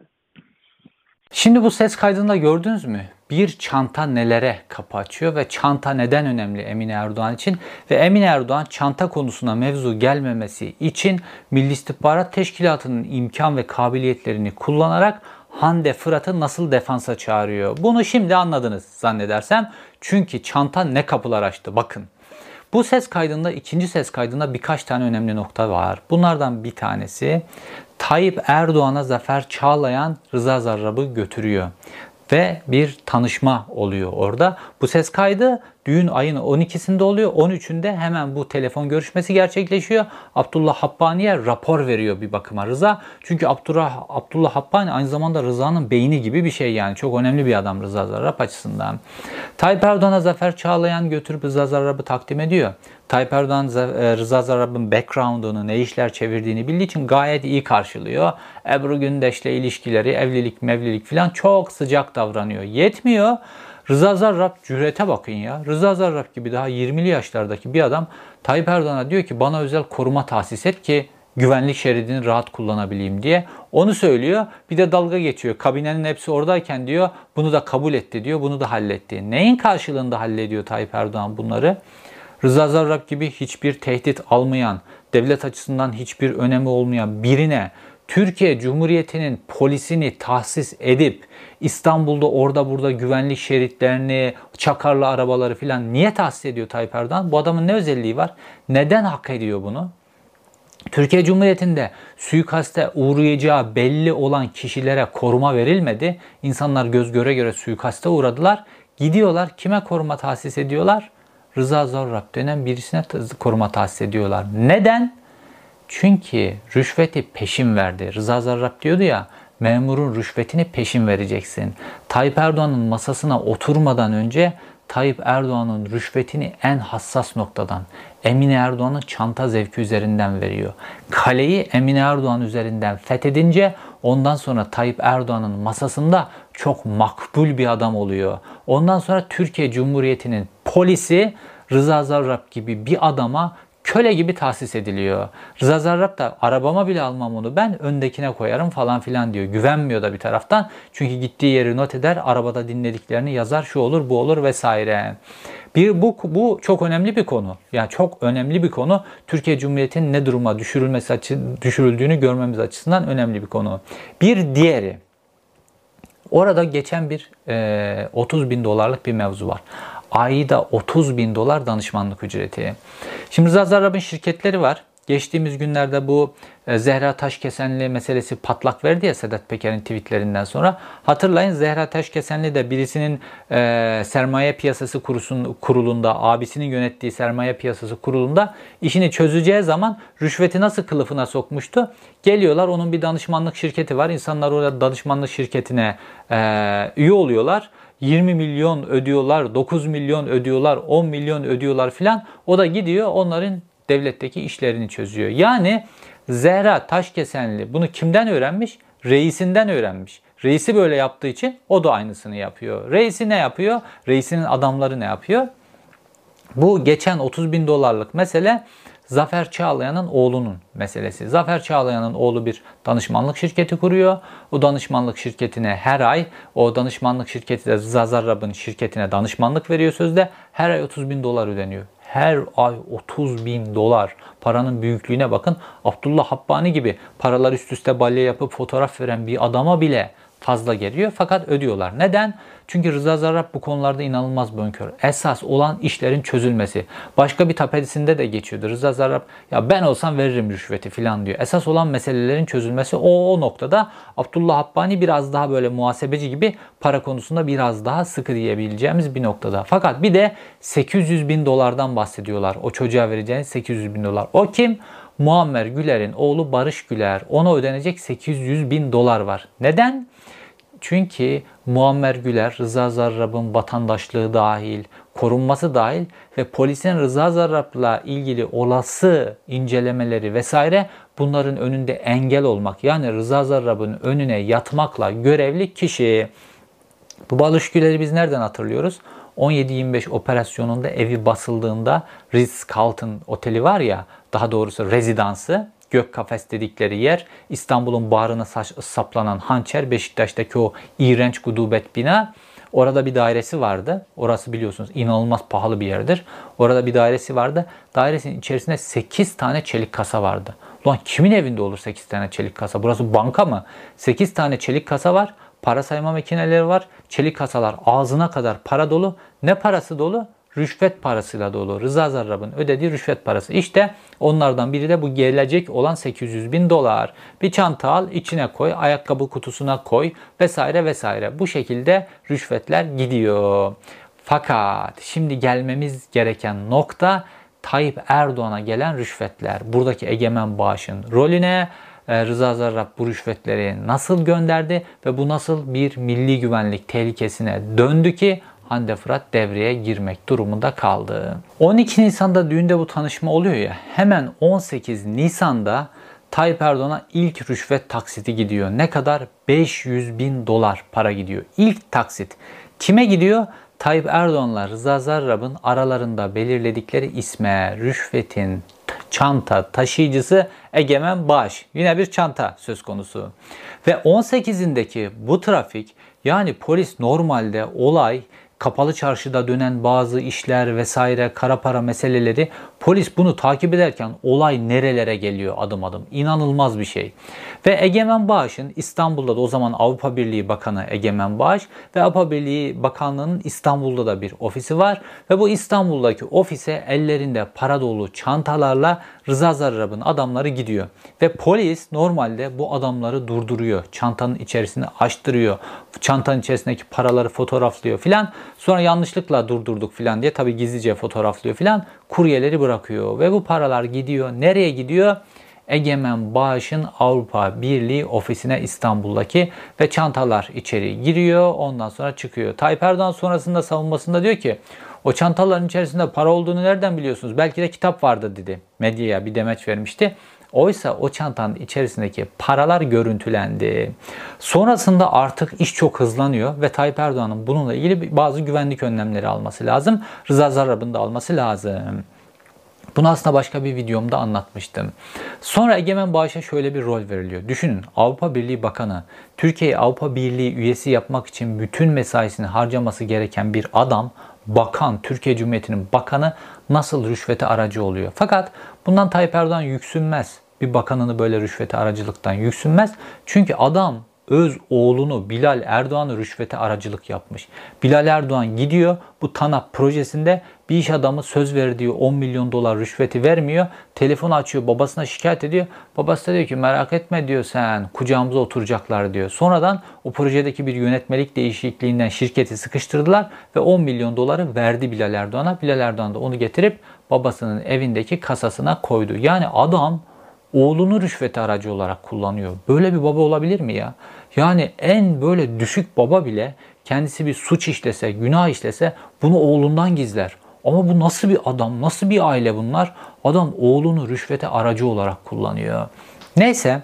Şimdi bu ses kaydında gördünüz mü? Bir çanta nelere kapı açıyor ve çanta neden önemli Emine Erdoğan için? Ve Emine Erdoğan çanta konusuna mevzu gelmemesi için Milli İstihbarat Teşkilatı'nın imkan ve kabiliyetlerini kullanarak Hande Fırat'ı nasıl defansa çağırıyor? Bunu şimdi anladınız zannedersem. Çünkü çanta ne kapılar açtı bakın. Bu ses kaydında, ikinci ses kaydında birkaç tane önemli nokta var. Bunlardan bir tanesi Tayyip Erdoğan'a Zafer Çağlayan Rıza Zarrab'ı götürüyor. Ve bir tanışma oluyor orada. Bu ses kaydı düğün ayın 12'sinde oluyor. 13'ünde hemen bu telefon görüşmesi gerçekleşiyor. Abdullah Habbani'ye rapor veriyor bir bakıma Rıza. Çünkü Abdullah, Abdullah Habbani aynı zamanda Rıza'nın beyni gibi bir şey yani. Çok önemli bir adam Rıza Zarrab açısından. Tayyip Erdoğan'a Zafer Çağlayan götürüp Rıza Zarrab'ı takdim ediyor. Tayyip Erdoğan e, Rıza Zarrab'ın background'unu, ne işler çevirdiğini bildiği için gayet iyi karşılıyor. Ebru Gündeş'le ilişkileri, evlilik, mevlilik falan çok sıcak davranıyor. Yetmiyor. Rıza Zarrab cürete bakın ya. Rıza Zarrab gibi daha 20'li yaşlardaki bir adam Tayyip Erdoğan'a diyor ki bana özel koruma tahsis et ki güvenlik şeridini rahat kullanabileyim diye. Onu söylüyor. Bir de dalga geçiyor. Kabinenin hepsi oradayken diyor bunu da kabul etti diyor. Bunu da halletti. Neyin karşılığında hallediyor Tayyip Erdoğan bunları? Rıza Zarrab gibi hiçbir tehdit almayan, devlet açısından hiçbir önemi olmayan birine Türkiye Cumhuriyeti'nin polisini tahsis edip İstanbul'da orada burada güvenlik şeritlerini, çakarlı arabaları filan niye tahsis ediyor Tayyip Erdoğan? Bu adamın ne özelliği var? Neden hak ediyor bunu? Türkiye Cumhuriyeti'nde suikaste uğrayacağı belli olan kişilere koruma verilmedi. İnsanlar göz göre göre suikaste uğradılar. Gidiyorlar kime koruma tahsis ediyorlar? Rıza Zarrab denen birisine koruma tahsis ediyorlar. Neden? Çünkü rüşveti peşin verdi. Rıza Zarrab diyordu ya memurun rüşvetini peşin vereceksin. Tayyip Erdoğan'ın masasına oturmadan önce Tayyip Erdoğan'ın rüşvetini en hassas noktadan Emine Erdoğan'ın çanta zevki üzerinden veriyor. Kaleyi Emine Erdoğan üzerinden fethedince ondan sonra Tayyip Erdoğan'ın masasında çok makbul bir adam oluyor. Ondan sonra Türkiye Cumhuriyeti'nin polisi Rıza Zarrab gibi bir adama köle gibi tahsis ediliyor. Rıza Zarrab da arabama bile almam onu ben öndekine koyarım falan filan diyor. Güvenmiyor da bir taraftan. Çünkü gittiği yeri not eder, arabada dinlediklerini yazar, şu olur, bu olur vesaire. Bir bu bu çok önemli bir konu. Yani çok önemli bir konu. Türkiye Cumhuriyeti'nin ne duruma düşürülmesi açı, düşürüldüğünü görmemiz açısından önemli bir konu. Bir diğeri Orada geçen bir e, 30 bin dolarlık bir mevzu var. Ayda 30 bin dolar danışmanlık ücreti. Şimdi Rıza Zarrab'ın şirketleri var. Geçtiğimiz günlerde bu e, Zehra Taşkesenli meselesi patlak verdi ya Sedat Peker'in tweetlerinden sonra. Hatırlayın Zehra Taşkesenli de birisinin e, sermaye piyasası kurusun, kurulunda, abisinin yönettiği sermaye piyasası kurulunda işini çözeceği zaman rüşveti nasıl kılıfına sokmuştu? Geliyorlar onun bir danışmanlık şirketi var. İnsanlar orada danışmanlık şirketine e, üye oluyorlar. 20 milyon ödüyorlar, 9 milyon ödüyorlar, 10 milyon ödüyorlar filan. O da gidiyor onların devletteki işlerini çözüyor. Yani Zehra Taşkesenli bunu kimden öğrenmiş? Reisinden öğrenmiş. Reisi böyle yaptığı için o da aynısını yapıyor. Reisi ne yapıyor? Reisinin adamları ne yapıyor? Bu geçen 30 bin dolarlık mesele Zafer Çağlayan'ın oğlunun meselesi. Zafer Çağlayan'ın oğlu bir danışmanlık şirketi kuruyor. O danışmanlık şirketine her ay o danışmanlık şirketi de Rıza Zarrab'ın şirketine danışmanlık veriyor sözde. Her ay 30 bin dolar ödeniyor. her ay 30 bin dolar. Paranın büyüklüğüne bakın. Abdullah Habbani gibi paralar üst üste balya yapıp fotoğraf veren bir adama bile fazla geliyor fakat ödüyorlar. Neden? Çünkü Rıza Zarrab bu konularda inanılmaz bonkör. Esas olan işlerin çözülmesi. Başka bir tapedisinde de geçiyordu. Rıza Zarrab ya ben olsam veririm rüşveti falan diyor. Esas olan meselelerin çözülmesi o, o noktada Abdullah Habbani biraz daha böyle muhasebeci gibi para konusunda biraz daha sıkı diyebileceğimiz bir noktada. Fakat bir de 800 bin dolardan bahsediyorlar. O çocuğa vereceğiniz 800 bin dolar. O kim? Muammer Güler'in oğlu Barış Güler. Ona ödenecek 800 bin dolar var. Neden? Çünkü Muammer Güler, Rıza Zarrab'ın vatandaşlığı dahil, korunması dahil ve polisin Rıza Zarrab'la ilgili olası incelemeleri vesaire bunların önünde engel olmak. Yani Rıza Zarrab'ın önüne yatmakla görevli kişi. Bu Balış Güler'i biz nereden hatırlıyoruz? 17-25 operasyonunda evi basıldığında Ritz-Carlton oteli var ya daha doğrusu rezidansı gök kafes dedikleri yer İstanbul'un bağrına saplanan hançer Beşiktaş'taki o iğrenç gudubet bina Orada bir dairesi vardı. Orası biliyorsunuz inanılmaz pahalı bir yerdir. Orada bir dairesi vardı. Dairesinin içerisinde 8 tane çelik kasa vardı. Ulan kimin evinde olur 8 tane çelik kasa? Burası banka mı? 8 tane çelik kasa var. Para sayma makineleri var. Çelik kasalar ağzına kadar para dolu. Ne parası dolu? Rüşvet parasıyla dolu. Rıza Zarrab'ın ödediği rüşvet parası. İşte onlardan biri de bu gelecek olan 800 bin dolar. Bir çanta al içine koy, ayakkabı kutusuna koy vesaire vesaire. Bu şekilde rüşvetler gidiyor. Fakat şimdi gelmemiz gereken nokta Tayyip Erdoğan'a gelen rüşvetler. Buradaki egemen bağışın rolüne e, Rıza Zarrab bu rüşvetleri nasıl gönderdi ve bu nasıl bir milli güvenlik tehlikesine döndü ki Hande Fırat devreye girmek durumunda kaldı. 12 Nisan'da düğünde bu tanışma oluyor ya hemen 18 Nisan'da Tayyip Erdoğan'a ilk rüşvet taksiti gidiyor. Ne kadar? 500 bin dolar para gidiyor. İlk taksit. Kime gidiyor? Tayyip Erdoğan'la Rıza Zarrab'ın aralarında belirledikleri isme, rüşvetin, çanta taşıyıcısı Egemen Bağış. Yine bir çanta söz konusu. Ve 18'indeki bu trafik yani polis normalde olay kapalı çarşıda dönen bazı işler vesaire kara para meseleleri polis bunu takip ederken olay nerelere geliyor adım adım. İnanılmaz bir şey. Ve Egemen Bağış'ın İstanbul'da da o zaman Avrupa Birliği Bakanı Egemen Bağış ve Avrupa Birliği Bakanlığı'nın İstanbul'da da bir ofisi var. Ve bu İstanbul'daki ofise ellerinde para dolu çantalarla Rıza Zarrab'ın adamları gidiyor. Ve polis normalde bu adamları durduruyor. Çantanın içerisini açtırıyor. Çantanın içerisindeki paraları fotoğraflıyor filan. Sonra yanlışlıkla durdurduk filan diye tabi gizlice fotoğraflıyor filan. Kuryeleri bırakıyor ve bu paralar gidiyor. Nereye gidiyor? Egemen Bağış'ın Avrupa Birliği ofisine İstanbul'daki ve çantalar içeri giriyor. Ondan sonra çıkıyor. Tayyip Erdoğan sonrasında savunmasında diyor ki o çantaların içerisinde para olduğunu nereden biliyorsunuz? Belki de kitap vardı dedi. Medyaya bir demeç vermişti. Oysa o çantanın içerisindeki paralar görüntülendi. Sonrasında artık iş çok hızlanıyor ve Tayyip Erdoğan'ın bununla ilgili bazı güvenlik önlemleri alması lazım. Rıza Zarrab'ın da alması lazım. Bunu aslında başka bir videomda anlatmıştım. Sonra Egemen Bağış'a şöyle bir rol veriliyor. Düşünün Avrupa Birliği Bakanı Türkiye'yi Avrupa Birliği üyesi yapmak için bütün mesaisini harcaması gereken bir adam bakan, Türkiye Cumhuriyeti'nin bakanı nasıl rüşvete aracı oluyor. Fakat bundan Tayyip Erdoğan yüksünmez. Bir bakanını böyle rüşvete aracılıktan yüksünmez. Çünkü adam öz oğlunu Bilal Erdoğan'ı rüşvete aracılık yapmış. Bilal Erdoğan gidiyor bu TANAP projesinde bir iş adamı söz verdiği 10 milyon dolar rüşveti vermiyor. Telefon açıyor babasına şikayet ediyor. Babası da diyor ki merak etme diyor sen kucağımıza oturacaklar diyor. Sonradan o projedeki bir yönetmelik değişikliğinden şirketi sıkıştırdılar ve 10 milyon doları verdi Bilal Erdoğan'a. Bilal Erdoğan da onu getirip babasının evindeki kasasına koydu. Yani adam oğlunu rüşveti aracı olarak kullanıyor. Böyle bir baba olabilir mi ya? Yani en böyle düşük baba bile kendisi bir suç işlese, günah işlese bunu oğlundan gizler. Ama bu nasıl bir adam, nasıl bir aile bunlar? Adam oğlunu rüşvete aracı olarak kullanıyor. Neyse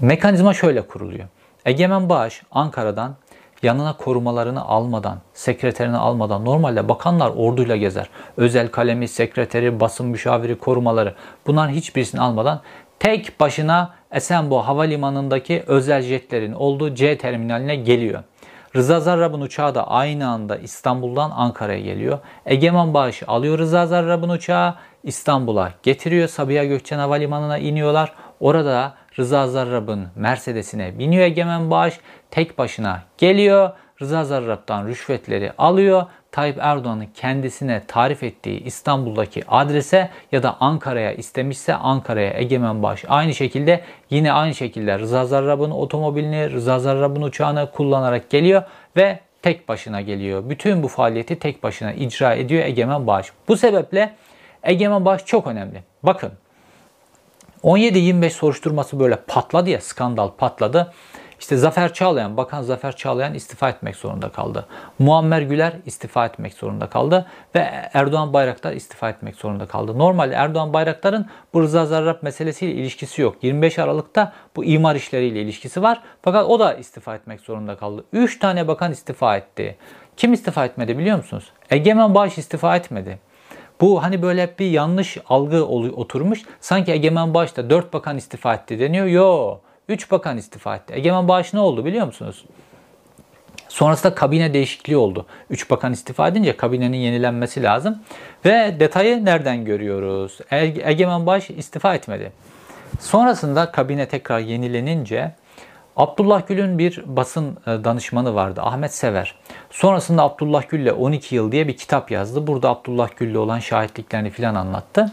mekanizma şöyle kuruluyor. Egemen Bağış Ankara'dan yanına korumalarını almadan, sekreterini almadan normalde bakanlar orduyla gezer. Özel kalemi, sekreteri, basın müşaviri, korumaları bunların hiçbirisini almadan tek başına Esenboğa Havalimanı'ndaki özel jetlerin olduğu C terminaline geliyor. Rıza Zarrab'ın uçağı da aynı anda İstanbul'dan Ankara'ya geliyor. Egemen Bağış alıyor Rıza Zarrab'ın uçağı İstanbul'a getiriyor. Sabiha Gökçen Havalimanı'na iniyorlar. Orada Rıza Zarrab'ın Mercedes'ine biniyor Egemen Bağış. Tek başına geliyor. Rıza Zarrab'dan rüşvetleri alıyor. Tayyip Erdoğan'ın kendisine tarif ettiği İstanbul'daki adrese ya da Ankara'ya istemişse Ankara'ya Egemen Baş aynı şekilde yine aynı şekilde Rıza Zarrab'ın otomobilini, Rıza Zarrab'ın uçağını kullanarak geliyor ve tek başına geliyor. Bütün bu faaliyeti tek başına icra ediyor Egemen Baş. Bu sebeple Egemen Baş çok önemli. Bakın 17-25 soruşturması böyle patladı ya skandal patladı. İşte Zafer Çağlayan, Bakan Zafer Çağlayan istifa etmek zorunda kaldı. Muammer Güler istifa etmek zorunda kaldı ve Erdoğan Bayraktar istifa etmek zorunda kaldı. Normalde Erdoğan Bayraktar'ın bu Rıza Zarrab meselesiyle ilişkisi yok. 25 Aralık'ta bu imar işleriyle ilişkisi var. Fakat o da istifa etmek zorunda kaldı. 3 tane bakan istifa etti. Kim istifa etmedi biliyor musunuz? Egemen Bağış istifa etmedi. Bu hani böyle bir yanlış algı oturmuş. Sanki Egemen Bağış'ta 4 bakan istifa etti deniyor. Yok. 3 bakan istifa etti. Egemen Bağış ne oldu biliyor musunuz? Sonrasında kabine değişikliği oldu. 3 bakan istifa edince kabinenin yenilenmesi lazım. Ve detayı nereden görüyoruz? Egemen Bağış istifa etmedi. Sonrasında kabine tekrar yenilenince Abdullah Gül'ün bir basın e, danışmanı vardı Ahmet Sever. Sonrasında Abdullah Gül'le 12 yıl diye bir kitap yazdı. Burada Abdullah Gül'le olan şahitliklerini filan anlattı.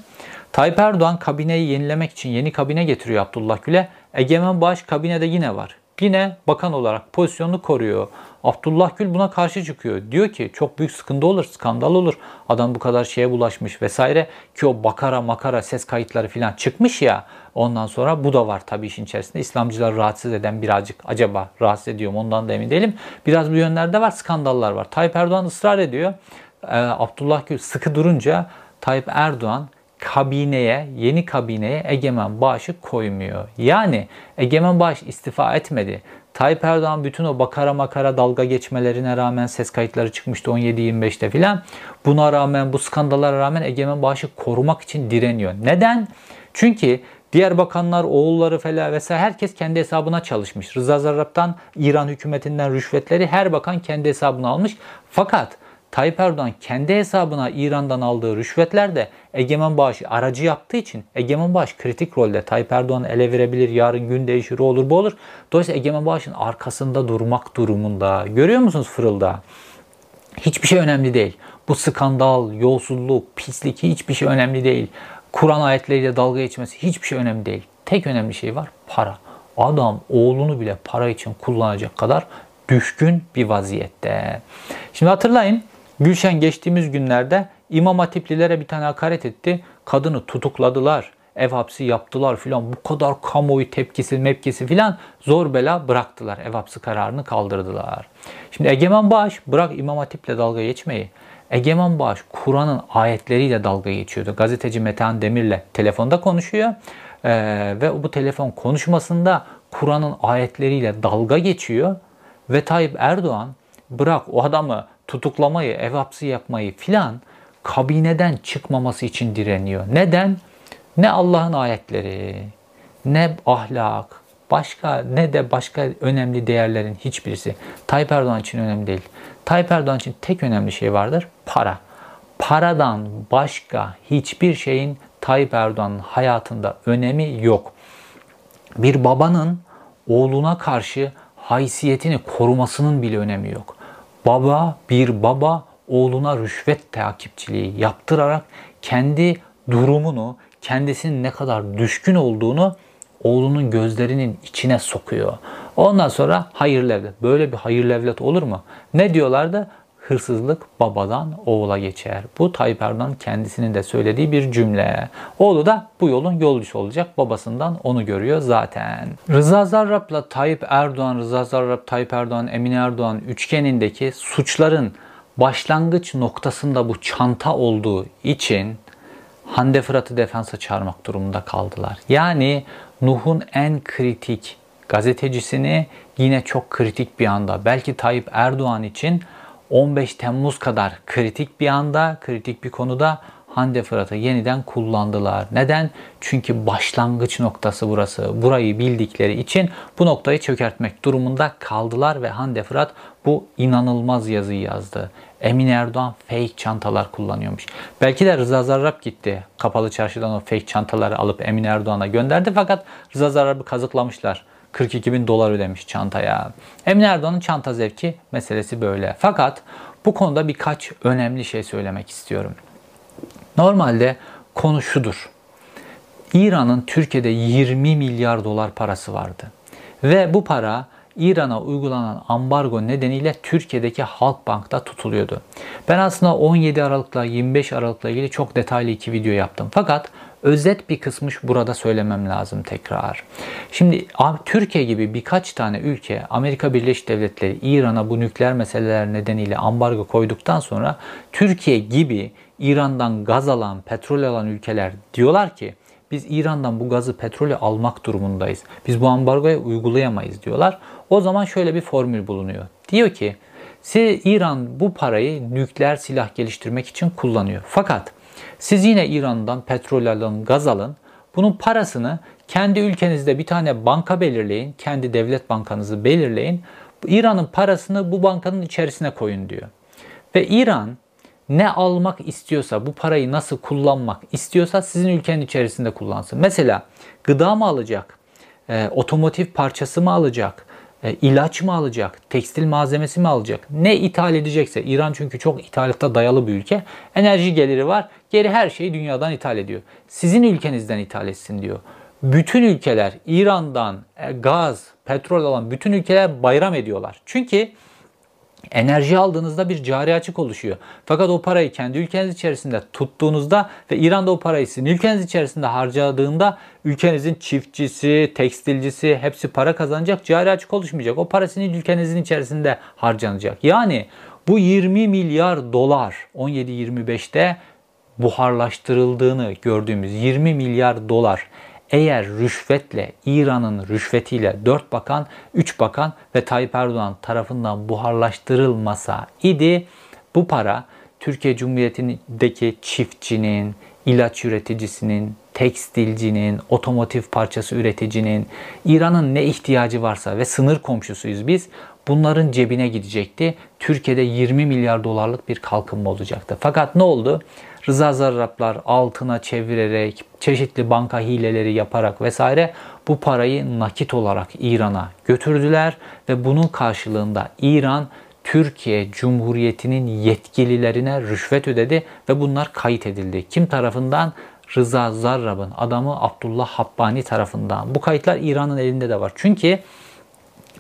Tayyip Erdoğan kabineyi yenilemek için yeni kabine getiriyor Abdullah Gül'e. Egemen Bağış kabinede yine var. Yine bakan olarak pozisyonunu koruyor. Abdullah Gül buna karşı çıkıyor. Diyor ki çok büyük sıkıntı olur, skandal olur. Adam bu kadar şeye bulaşmış vesaire. Ki o bakara makara ses kayıtları falan çıkmış ya. Ondan sonra bu da var tabii işin içerisinde. İslamcılar rahatsız eden birazcık acaba rahatsız ediyorum ondan da emin değilim. Biraz bu yönlerde var skandallar var. Tayyip Erdoğan ısrar ediyor. Ee, Abdullah Gül sıkı durunca Tayyip Erdoğan kabineye, yeni kabineye Egemen Bağış'ı koymuyor. Yani Egemen Bağış istifa etmedi. Tayyip Erdoğan bütün o bakara makara dalga geçmelerine rağmen ses kayıtları çıkmıştı 17-25'te filan. Buna rağmen bu skandallara rağmen Egemen Bağış'ı korumak için direniyor. Neden? Çünkü Diğer bakanlar, oğulları falan vesaire herkes kendi hesabına çalışmış. Rıza Zarrab'dan, İran hükümetinden rüşvetleri her bakan kendi hesabına almış. Fakat Tayyip Erdoğan kendi hesabına İran'dan aldığı rüşvetler de Egemen Bağış aracı yaptığı için Egemen Bağış kritik rolde. Tayyip Erdoğan ele verebilir, yarın gün değişir, olur bu olur. Dolayısıyla Egemen Bağış'ın arkasında durmak durumunda. Görüyor musunuz fırılda? Hiçbir şey önemli değil. Bu skandal, yolsuzluk, pislik hiçbir şey önemli değil. Kur'an ayetleriyle dalga geçmesi hiçbir şey önemli değil. Tek önemli şey var para. Adam oğlunu bile para için kullanacak kadar düşkün bir vaziyette. Şimdi hatırlayın Gülşen geçtiğimiz günlerde İmam Hatiplilere bir tane hakaret etti. Kadını tutukladılar. Ev hapsi yaptılar filan. Bu kadar kamuoyu tepkisi, mepkisi filan zor bela bıraktılar. Ev hapsi kararını kaldırdılar. Şimdi Egemen Bağış bırak İmam Hatip'le dalga geçmeyi. Egemen Bağış Kur'an'ın ayetleriyle dalga geçiyordu. Gazeteci Metehan Demir'le telefonda konuşuyor. Ee, ve bu telefon konuşmasında Kur'an'ın ayetleriyle dalga geçiyor. Ve Tayyip Erdoğan bırak o adamı tutuklamayı, ev hapsi yapmayı filan kabineden çıkmaması için direniyor. Neden? Ne Allah'ın ayetleri, ne ahlak, başka ne de başka önemli değerlerin hiçbirisi Tayyip Erdoğan için önemli değil. Tayyip Erdoğan için tek önemli şey vardır, para. Paradan başka hiçbir şeyin Tayyip Erdoğan'ın hayatında önemi yok. Bir babanın oğluna karşı haysiyetini korumasının bile önemi yok. Baba, bir baba oğluna rüşvet takipçiliği yaptırarak kendi durumunu, kendisinin ne kadar düşkün olduğunu oğlunun gözlerinin içine sokuyor. Ondan sonra hayırlı evlat. Böyle bir hayırlı evlat olur mu? Ne diyorlardı? Hırsızlık babadan oğula geçer. Bu Tayyip Erdoğan kendisinin de söylediği bir cümle. Oğlu da bu yolun yolcusu olacak. Babasından onu görüyor zaten. Rıza Zarrab'la Tayyip Erdoğan, Rıza Zarrab, Tayyip Erdoğan, Emine Erdoğan üçgenindeki suçların başlangıç noktasında bu çanta olduğu için Hande Fırat'ı defansa çağırmak durumunda kaldılar. Yani Nuh'un en kritik gazetecisini yine çok kritik bir anda belki Tayyip Erdoğan için 15 Temmuz kadar kritik bir anda, kritik bir konuda Hande Fırat'ı yeniden kullandılar. Neden? Çünkü başlangıç noktası burası. Burayı bildikleri için bu noktayı çökertmek durumunda kaldılar ve Hande Fırat bu inanılmaz yazıyı yazdı. Emin Erdoğan fake çantalar kullanıyormuş. Belki de Rıza Zarrab gitti. Kapalı çarşıdan o fake çantaları alıp Emin Erdoğan'a gönderdi fakat Rıza Zarrab'ı kazıklamışlar. 42 bin dolar ödemiş çantaya. Emin Erdoğan'ın çanta zevki meselesi böyle. Fakat bu konuda birkaç önemli şey söylemek istiyorum. Normalde konu şudur. İran'ın Türkiye'de 20 milyar dolar parası vardı. Ve bu para İran'a uygulanan ambargo nedeniyle Türkiye'deki Halkbank'ta tutuluyordu. Ben aslında 17 Aralık'la 25 Aralık'la ilgili çok detaylı iki video yaptım. Fakat özet bir kısmı burada söylemem lazım tekrar. Şimdi Türkiye gibi birkaç tane ülke Amerika Birleşik Devletleri İran'a bu nükleer meseleler nedeniyle ambargo koyduktan sonra Türkiye gibi İran'dan gaz alan, petrol alan ülkeler diyorlar ki biz İran'dan bu gazı, petrolü almak durumundayız. Biz bu ambargoya uygulayamayız diyorlar. O zaman şöyle bir formül bulunuyor. Diyor ki siz İran bu parayı nükleer silah geliştirmek için kullanıyor. Fakat siz yine İran'dan petrol alın, gaz alın. Bunun parasını kendi ülkenizde bir tane banka belirleyin. Kendi devlet bankanızı belirleyin. İran'ın parasını bu bankanın içerisine koyun diyor. Ve İran ne almak istiyorsa, bu parayı nasıl kullanmak istiyorsa sizin ülkenin içerisinde kullansın. Mesela gıda mı alacak, e, otomotiv parçası mı alacak, e, ilaç mı alacak, tekstil malzemesi mi alacak, ne ithal edecekse, İran çünkü çok ithalatta dayalı bir ülke, enerji geliri var, geri her şeyi dünyadan ithal ediyor. Sizin ülkenizden ithal etsin diyor. Bütün ülkeler İran'dan e, gaz, petrol alan bütün ülkeler bayram ediyorlar. Çünkü enerji aldığınızda bir cari açık oluşuyor. Fakat o parayı kendi ülkeniz içerisinde tuttuğunuzda ve İran'da o parayı sizin ülkeniz içerisinde harcadığında ülkenizin çiftçisi, tekstilcisi hepsi para kazanacak. Cari açık oluşmayacak. O para sizin ülkenizin içerisinde harcanacak. Yani bu 20 milyar dolar 17-25'te buharlaştırıldığını gördüğümüz 20 milyar dolar eğer rüşvetle, İran'ın rüşvetiyle 4 bakan, 3 bakan ve Tayyip Erdoğan tarafından buharlaştırılmasa idi bu para Türkiye Cumhuriyeti'ndeki çiftçinin, ilaç üreticisinin, tekstilcinin, otomotiv parçası üreticinin, İran'ın ne ihtiyacı varsa ve sınır komşusuyuz biz. Bunların cebine gidecekti. Türkiye'de 20 milyar dolarlık bir kalkınma olacaktı. Fakat ne oldu? Rıza Zarrablar altına çevirerek, çeşitli banka hileleri yaparak vesaire bu parayı nakit olarak İran'a götürdüler ve bunun karşılığında İran Türkiye Cumhuriyeti'nin yetkililerine rüşvet ödedi ve bunlar kayıt edildi. Kim tarafından? Rıza Zarrab'ın adamı Abdullah Habbani tarafından. Bu kayıtlar İran'ın elinde de var. Çünkü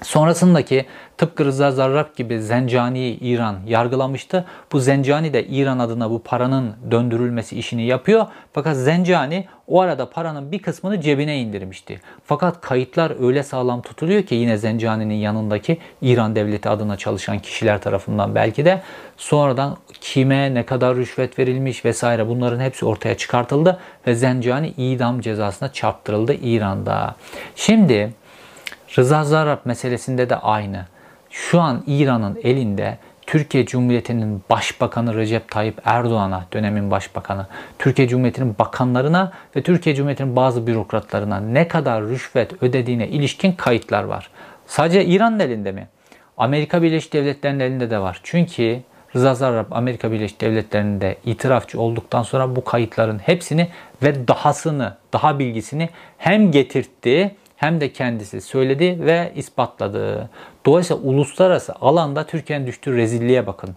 Sonrasındaki tıpkı Rıza Zarrab gibi Zencani'yi İran yargılamıştı. Bu Zencani de İran adına bu paranın döndürülmesi işini yapıyor. Fakat Zencani o arada paranın bir kısmını cebine indirmişti. Fakat kayıtlar öyle sağlam tutuluyor ki yine Zencani'nin yanındaki İran devleti adına çalışan kişiler tarafından belki de sonradan kime ne kadar rüşvet verilmiş vesaire bunların hepsi ortaya çıkartıldı ve Zencani idam cezasına çarptırıldı İran'da. Şimdi Rıza Zarrab meselesinde de aynı. Şu an İran'ın elinde Türkiye Cumhuriyeti'nin Başbakanı Recep Tayyip Erdoğan'a, dönemin başbakanı, Türkiye Cumhuriyeti'nin bakanlarına ve Türkiye Cumhuriyeti'nin bazı bürokratlarına ne kadar rüşvet ödediğine ilişkin kayıtlar var. Sadece İran'ın elinde mi? Amerika Birleşik Devletleri'nin elinde de var. Çünkü Rıza Zarrab Amerika Birleşik Devletleri'nde itirafçı olduktan sonra bu kayıtların hepsini ve dahasını, daha bilgisini hem getirtti hem de kendisi söyledi ve ispatladı. Dolayısıyla uluslararası alanda Türkiye'nin düştüğü rezilliğe bakın.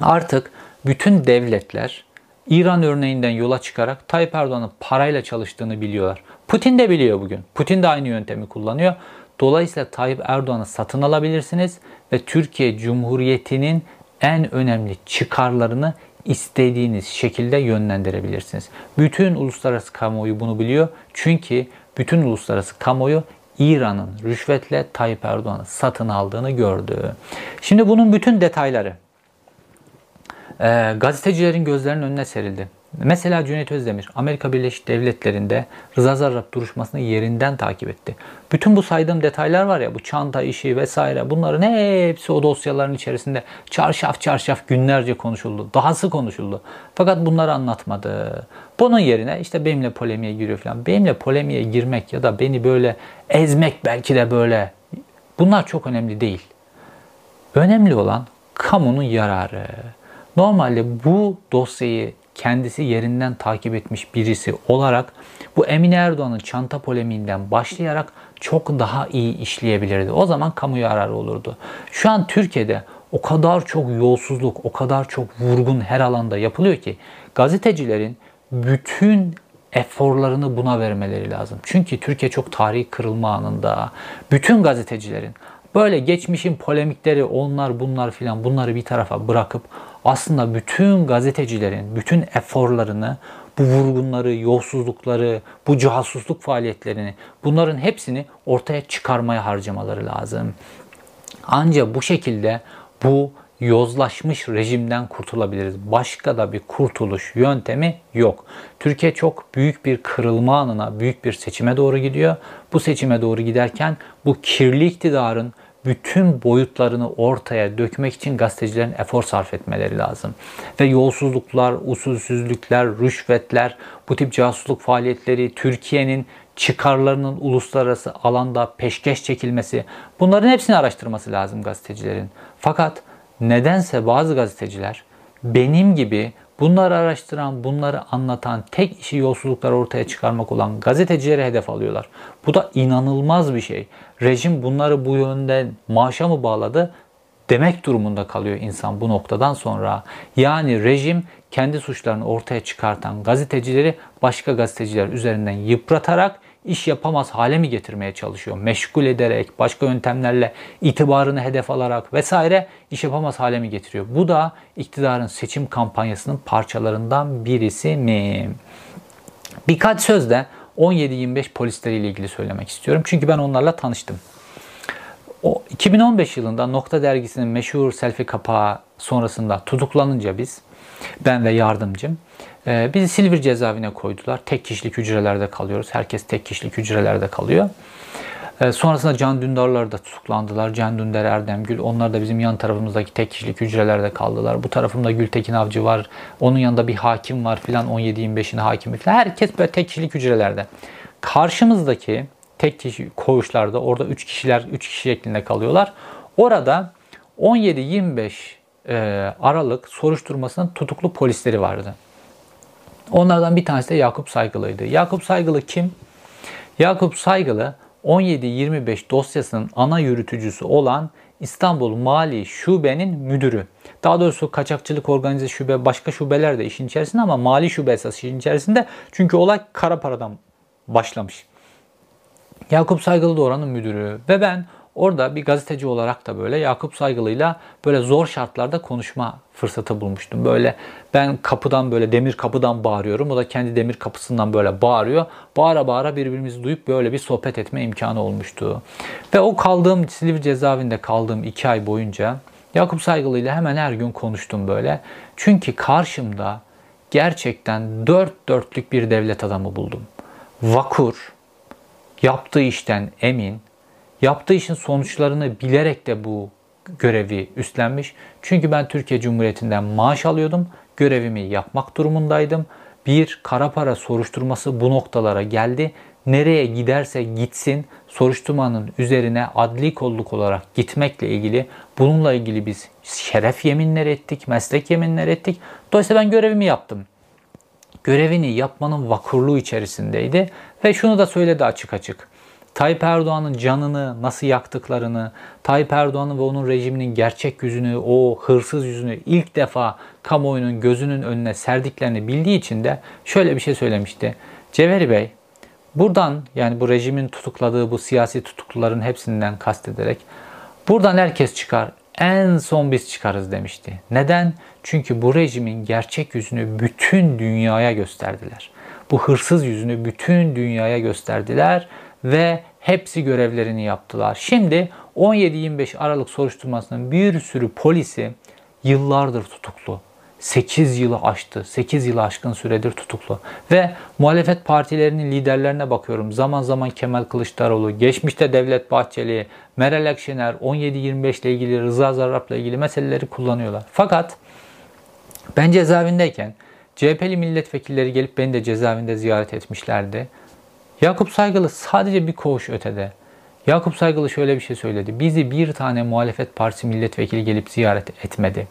Artık bütün devletler İran örneğinden yola çıkarak Tayyip Erdoğan'ın parayla çalıştığını biliyorlar. Putin de biliyor bugün. Putin de aynı yöntemi kullanıyor. Dolayısıyla Tayyip Erdoğan'ı satın alabilirsiniz ve Türkiye Cumhuriyeti'nin en önemli çıkarlarını istediğiniz şekilde yönlendirebilirsiniz. Bütün uluslararası kamuoyu bunu biliyor. Çünkü bütün uluslararası kamuoyu İran'ın rüşvetle Tayyip Erdoğan'ı satın aldığını gördü. Şimdi bunun bütün detayları e, gazetecilerin gözlerinin önüne serildi. Mesela Cüneyt Özdemir Amerika Birleşik Devletleri'nde Rıza Zarrab duruşmasını yerinden takip etti. Bütün bu saydığım detaylar var ya bu çanta işi vesaire bunların hepsi o dosyaların içerisinde çarşaf çarşaf günlerce konuşuldu. Dahası konuşuldu. Fakat bunları anlatmadı. Bunun yerine işte benimle polemiğe giriyor falan. Benimle polemiğe girmek ya da beni böyle ezmek belki de böyle bunlar çok önemli değil. Önemli olan kamunun yararı. Normalde bu dosyayı kendisi yerinden takip etmiş birisi olarak bu Emine Erdoğan'ın çanta polemiğinden başlayarak çok daha iyi işleyebilirdi. O zaman kamu yararı olurdu. Şu an Türkiye'de o kadar çok yolsuzluk, o kadar çok vurgun her alanda yapılıyor ki gazetecilerin bütün eforlarını buna vermeleri lazım. Çünkü Türkiye çok tarihi kırılma anında. Bütün gazetecilerin böyle geçmişin polemikleri onlar bunlar filan bunları bir tarafa bırakıp aslında bütün gazetecilerin bütün eforlarını bu vurgunları, yolsuzlukları, bu casusluk faaliyetlerini bunların hepsini ortaya çıkarmaya harcamaları lazım. Ancak bu şekilde bu yozlaşmış rejimden kurtulabiliriz. Başka da bir kurtuluş yöntemi yok. Türkiye çok büyük bir kırılma anına, büyük bir seçime doğru gidiyor. Bu seçime doğru giderken bu kirli iktidarın bütün boyutlarını ortaya dökmek için gazetecilerin efor sarf etmeleri lazım. Ve yolsuzluklar, usulsüzlükler, rüşvetler, bu tip casusluk faaliyetleri, Türkiye'nin çıkarlarının uluslararası alanda peşkeş çekilmesi bunların hepsini araştırması lazım gazetecilerin. Fakat nedense bazı gazeteciler benim gibi bunları araştıran, bunları anlatan, tek işi yolsuzlukları ortaya çıkarmak olan gazetecilere hedef alıyorlar. Bu da inanılmaz bir şey. Rejim bunları bu yönde maaşa mı bağladı? demek durumunda kalıyor insan bu noktadan sonra. Yani rejim kendi suçlarını ortaya çıkartan gazetecileri başka gazeteciler üzerinden yıpratarak iş yapamaz hale mi getirmeye çalışıyor? Meşgul ederek, başka yöntemlerle itibarını hedef alarak vesaire iş yapamaz hale mi getiriyor? Bu da iktidarın seçim kampanyasının parçalarından birisi mi? Birkaç söz de 17-25 polisleriyle ilgili söylemek istiyorum. Çünkü ben onlarla tanıştım. O 2015 yılında Nokta dergisinin meşhur selfie kapağı sonrasında tutuklanınca biz ben ve yardımcım e, bizi Silivri cezaevine koydular. Tek kişilik hücrelerde kalıyoruz. Herkes tek kişilik hücrelerde kalıyor. E, sonrasında Can Dündarlar da tutuklandılar. Can Dündar, Erdem Gül. Onlar da bizim yan tarafımızdaki tek kişilik hücrelerde kaldılar. Bu tarafımda Gültekin Avcı var. Onun yanında bir hakim var filan. 17-25'in hakimi filan. Herkes böyle tek kişilik hücrelerde. Karşımızdaki tek kişi koğuşlarda orada 3 kişiler 3 kişi şeklinde kalıyorlar. Orada 17-25 e, Aralık soruşturmasının tutuklu polisleri vardı. Onlardan bir tanesi de Yakup Saygılı'ydı. Yakup Saygılı kim? Yakup Saygılı 17-25 dosyasının ana yürütücüsü olan İstanbul Mali Şube'nin müdürü. Daha doğrusu kaçakçılık organize şube başka şubeler de işin içerisinde ama mali şube esas işin içerisinde. Çünkü olay kara paradan başlamış. Yakup Saygılı da oranın müdürü ve ben orada bir gazeteci olarak da böyle Yakup Saygılı'yla böyle zor şartlarda konuşma fırsatı bulmuştum. Böyle ben kapıdan böyle demir kapıdan bağırıyorum. O da kendi demir kapısından böyle bağırıyor. Bağıra bağıra birbirimizi duyup böyle bir sohbet etme imkanı olmuştu. Ve o kaldığım Silivri cezaevinde kaldığım iki ay boyunca Yakup Saygılı ile hemen her gün konuştum böyle. Çünkü karşımda gerçekten dört dörtlük bir devlet adamı buldum. Vakur, yaptığı işten emin, yaptığı işin sonuçlarını bilerek de bu görevi üstlenmiş. Çünkü ben Türkiye Cumhuriyeti'nden maaş alıyordum, görevimi yapmak durumundaydım. Bir kara para soruşturması bu noktalara geldi. Nereye giderse gitsin soruşturmanın üzerine adli kolluk olarak gitmekle ilgili bununla ilgili biz şeref yeminler ettik, meslek yeminler ettik. Dolayısıyla ben görevimi yaptım görevini yapmanın vakurluğu içerisindeydi ve şunu da söyledi açık açık. Tayyip Erdoğan'ın canını nasıl yaktıklarını, Tayyip Erdoğan'ın ve onun rejiminin gerçek yüzünü, o hırsız yüzünü ilk defa kamuoyunun gözünün önüne serdiklerini bildiği için de şöyle bir şey söylemişti. Cevheri Bey, buradan yani bu rejimin tutukladığı bu siyasi tutukluların hepsinden kastederek buradan herkes çıkar en son biz çıkarız demişti. Neden? Çünkü bu rejimin gerçek yüzünü bütün dünyaya gösterdiler. Bu hırsız yüzünü bütün dünyaya gösterdiler ve hepsi görevlerini yaptılar. Şimdi 17-25 Aralık soruşturmasının bir sürü polisi yıllardır tutuklu. 8 yılı aştı. 8 yılı aşkın süredir tutuklu. Ve muhalefet partilerinin liderlerine bakıyorum. Zaman zaman Kemal Kılıçdaroğlu, geçmişte Devlet Bahçeli, Meral Akşener 17-25 ile ilgili, Rıza Zarrab'la ilgili meseleleri kullanıyorlar. Fakat ben cezaevindeyken CHP'li milletvekilleri gelip beni de cezaevinde ziyaret etmişlerdi. Yakup Saygılı sadece bir koğuş ötede. Yakup Saygılı şöyle bir şey söyledi. Bizi bir tane muhalefet partisi milletvekili gelip ziyaret etmedi.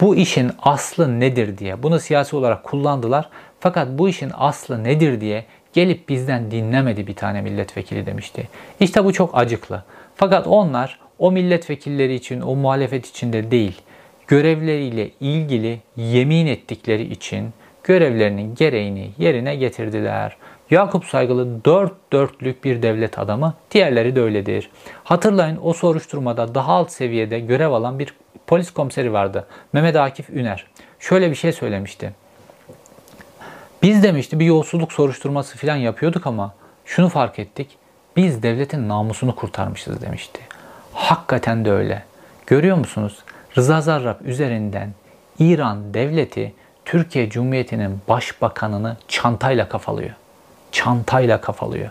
Bu işin aslı nedir diye. Bunu siyasi olarak kullandılar. Fakat bu işin aslı nedir diye gelip bizden dinlemedi bir tane milletvekili demişti. İşte bu çok acıklı. Fakat onlar o milletvekilleri için, o muhalefet için de değil, görevleriyle ilgili yemin ettikleri için görevlerinin gereğini yerine getirdiler. Yakup Saygılı dört dörtlük bir devlet adamı, diğerleri de öyledir. Hatırlayın o soruşturmada daha alt seviyede görev alan bir polis komiseri vardı. Mehmet Akif Üner. Şöyle bir şey söylemişti. Biz demişti bir yolsuzluk soruşturması falan yapıyorduk ama şunu fark ettik. Biz devletin namusunu kurtarmışız demişti. Hakikaten de öyle. Görüyor musunuz? Rıza Zarrab üzerinden İran devleti Türkiye Cumhuriyeti'nin başbakanını çantayla kafalıyor. Çantayla kafalıyor.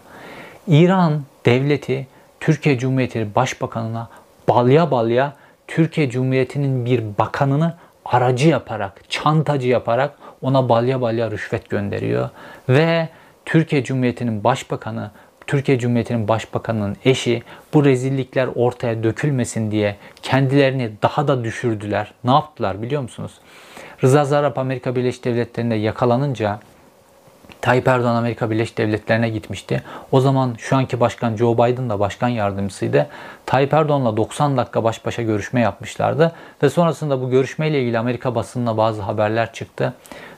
İran devleti Türkiye Cumhuriyeti başbakanına balya balya Türkiye Cumhuriyeti'nin bir bakanını aracı yaparak, çantacı yaparak ona balya balya rüşvet gönderiyor ve Türkiye Cumhuriyeti'nin başbakanı Türkiye Cumhuriyeti'nin başbakanının eşi bu rezillikler ortaya dökülmesin diye kendilerini daha da düşürdüler. Ne yaptılar biliyor musunuz? Rıza Zarrab Amerika Birleşik Devletleri'nde yakalanınca Tayyip Erdoğan Amerika Birleşik Devletleri'ne gitmişti. O zaman şu anki başkan Joe Biden da başkan yardımcısıydı. Tayyip Erdoğan'la 90 dakika baş başa görüşme yapmışlardı. Ve sonrasında bu görüşmeyle ilgili Amerika basınına bazı haberler çıktı.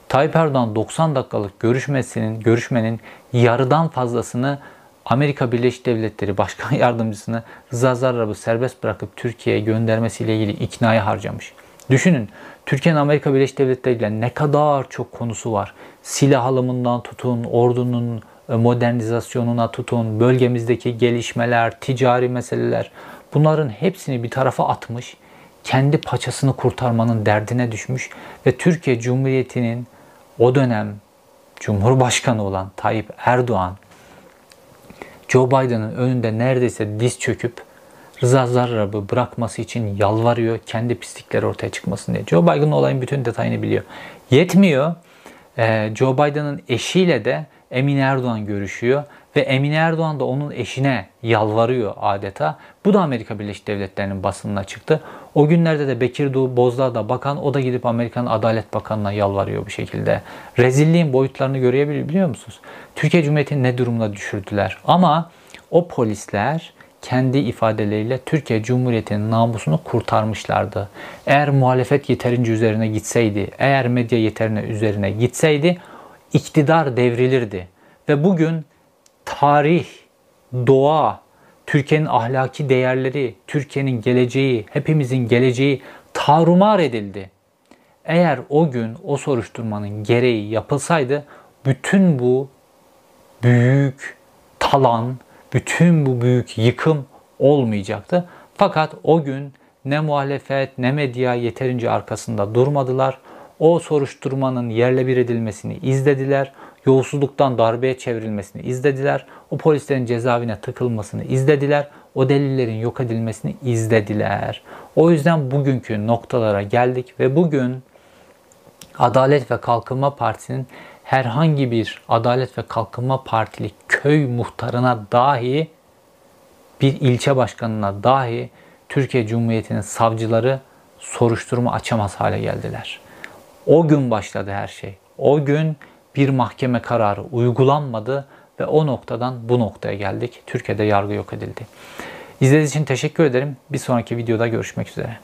Tayyip Erdoğan 90 dakikalık görüşmesinin, görüşmenin yarıdan fazlasını Amerika Birleşik Devletleri Başkan Yardımcısını Rıza Zarrab'ı serbest bırakıp Türkiye'ye göndermesiyle ilgili iknaya harcamış. Düşünün Türkiye'nin Amerika Birleşik Devletleri ile ne kadar çok konusu var. Silah alımından tutun, ordunun e, modernizasyonuna tutun, bölgemizdeki gelişmeler, ticari meseleler bunların hepsini bir tarafa atmış. Kendi paçasını kurtarmanın derdine düşmüş ve Türkiye Cumhuriyeti'nin o dönem Cumhurbaşkanı olan Tayyip Erdoğan Joe Biden'ın önünde neredeyse diz çöküp Rıza Zarrab'ı bırakması için yalvarıyor. Kendi pislikleri ortaya çıkmasın diye. Joe Biden olayın bütün detayını biliyor. Yetmiyor. Ee, Joe Biden'ın eşiyle de Emine Erdoğan görüşüyor ve Emine Erdoğan da onun eşine yalvarıyor adeta. Bu da Amerika Birleşik Devletleri'nin basınına çıktı. O günlerde de Bekir Bozdağ da bakan o da gidip Amerikan Adalet Bakanı'na yalvarıyor bu şekilde. Rezilliğin boyutlarını görebiliyor musunuz? Türkiye Cumhuriyeti'ni ne durumda düşürdüler? Ama o polisler kendi ifadeleriyle Türkiye Cumhuriyeti'nin namusunu kurtarmışlardı. Eğer muhalefet yeterince üzerine gitseydi, eğer medya yeterine üzerine gitseydi iktidar devrilirdi. Ve bugün tarih, doğa, Türkiye'nin ahlaki değerleri, Türkiye'nin geleceği, hepimizin geleceği tarumar edildi. Eğer o gün o soruşturmanın gereği yapılsaydı bütün bu büyük talan, bütün bu büyük yıkım olmayacaktı. Fakat o gün ne muhalefet ne medya yeterince arkasında durmadılar. O soruşturmanın yerle bir edilmesini izlediler. Yolsuzluktan darbeye çevrilmesini izlediler. O polislerin cezaevine tıkılmasını izlediler. O delillerin yok edilmesini izlediler. O yüzden bugünkü noktalara geldik ve bugün Adalet ve Kalkınma Partisi'nin herhangi bir Adalet ve Kalkınma Partili köy muhtarına dahi bir ilçe başkanına dahi Türkiye Cumhuriyeti'nin savcıları soruşturma açamaz hale geldiler. O gün başladı her şey. O gün bir mahkeme kararı uygulanmadı ve o noktadan bu noktaya geldik. Türkiye'de yargı yok edildi. İzlediğiniz için teşekkür ederim. Bir sonraki videoda görüşmek üzere.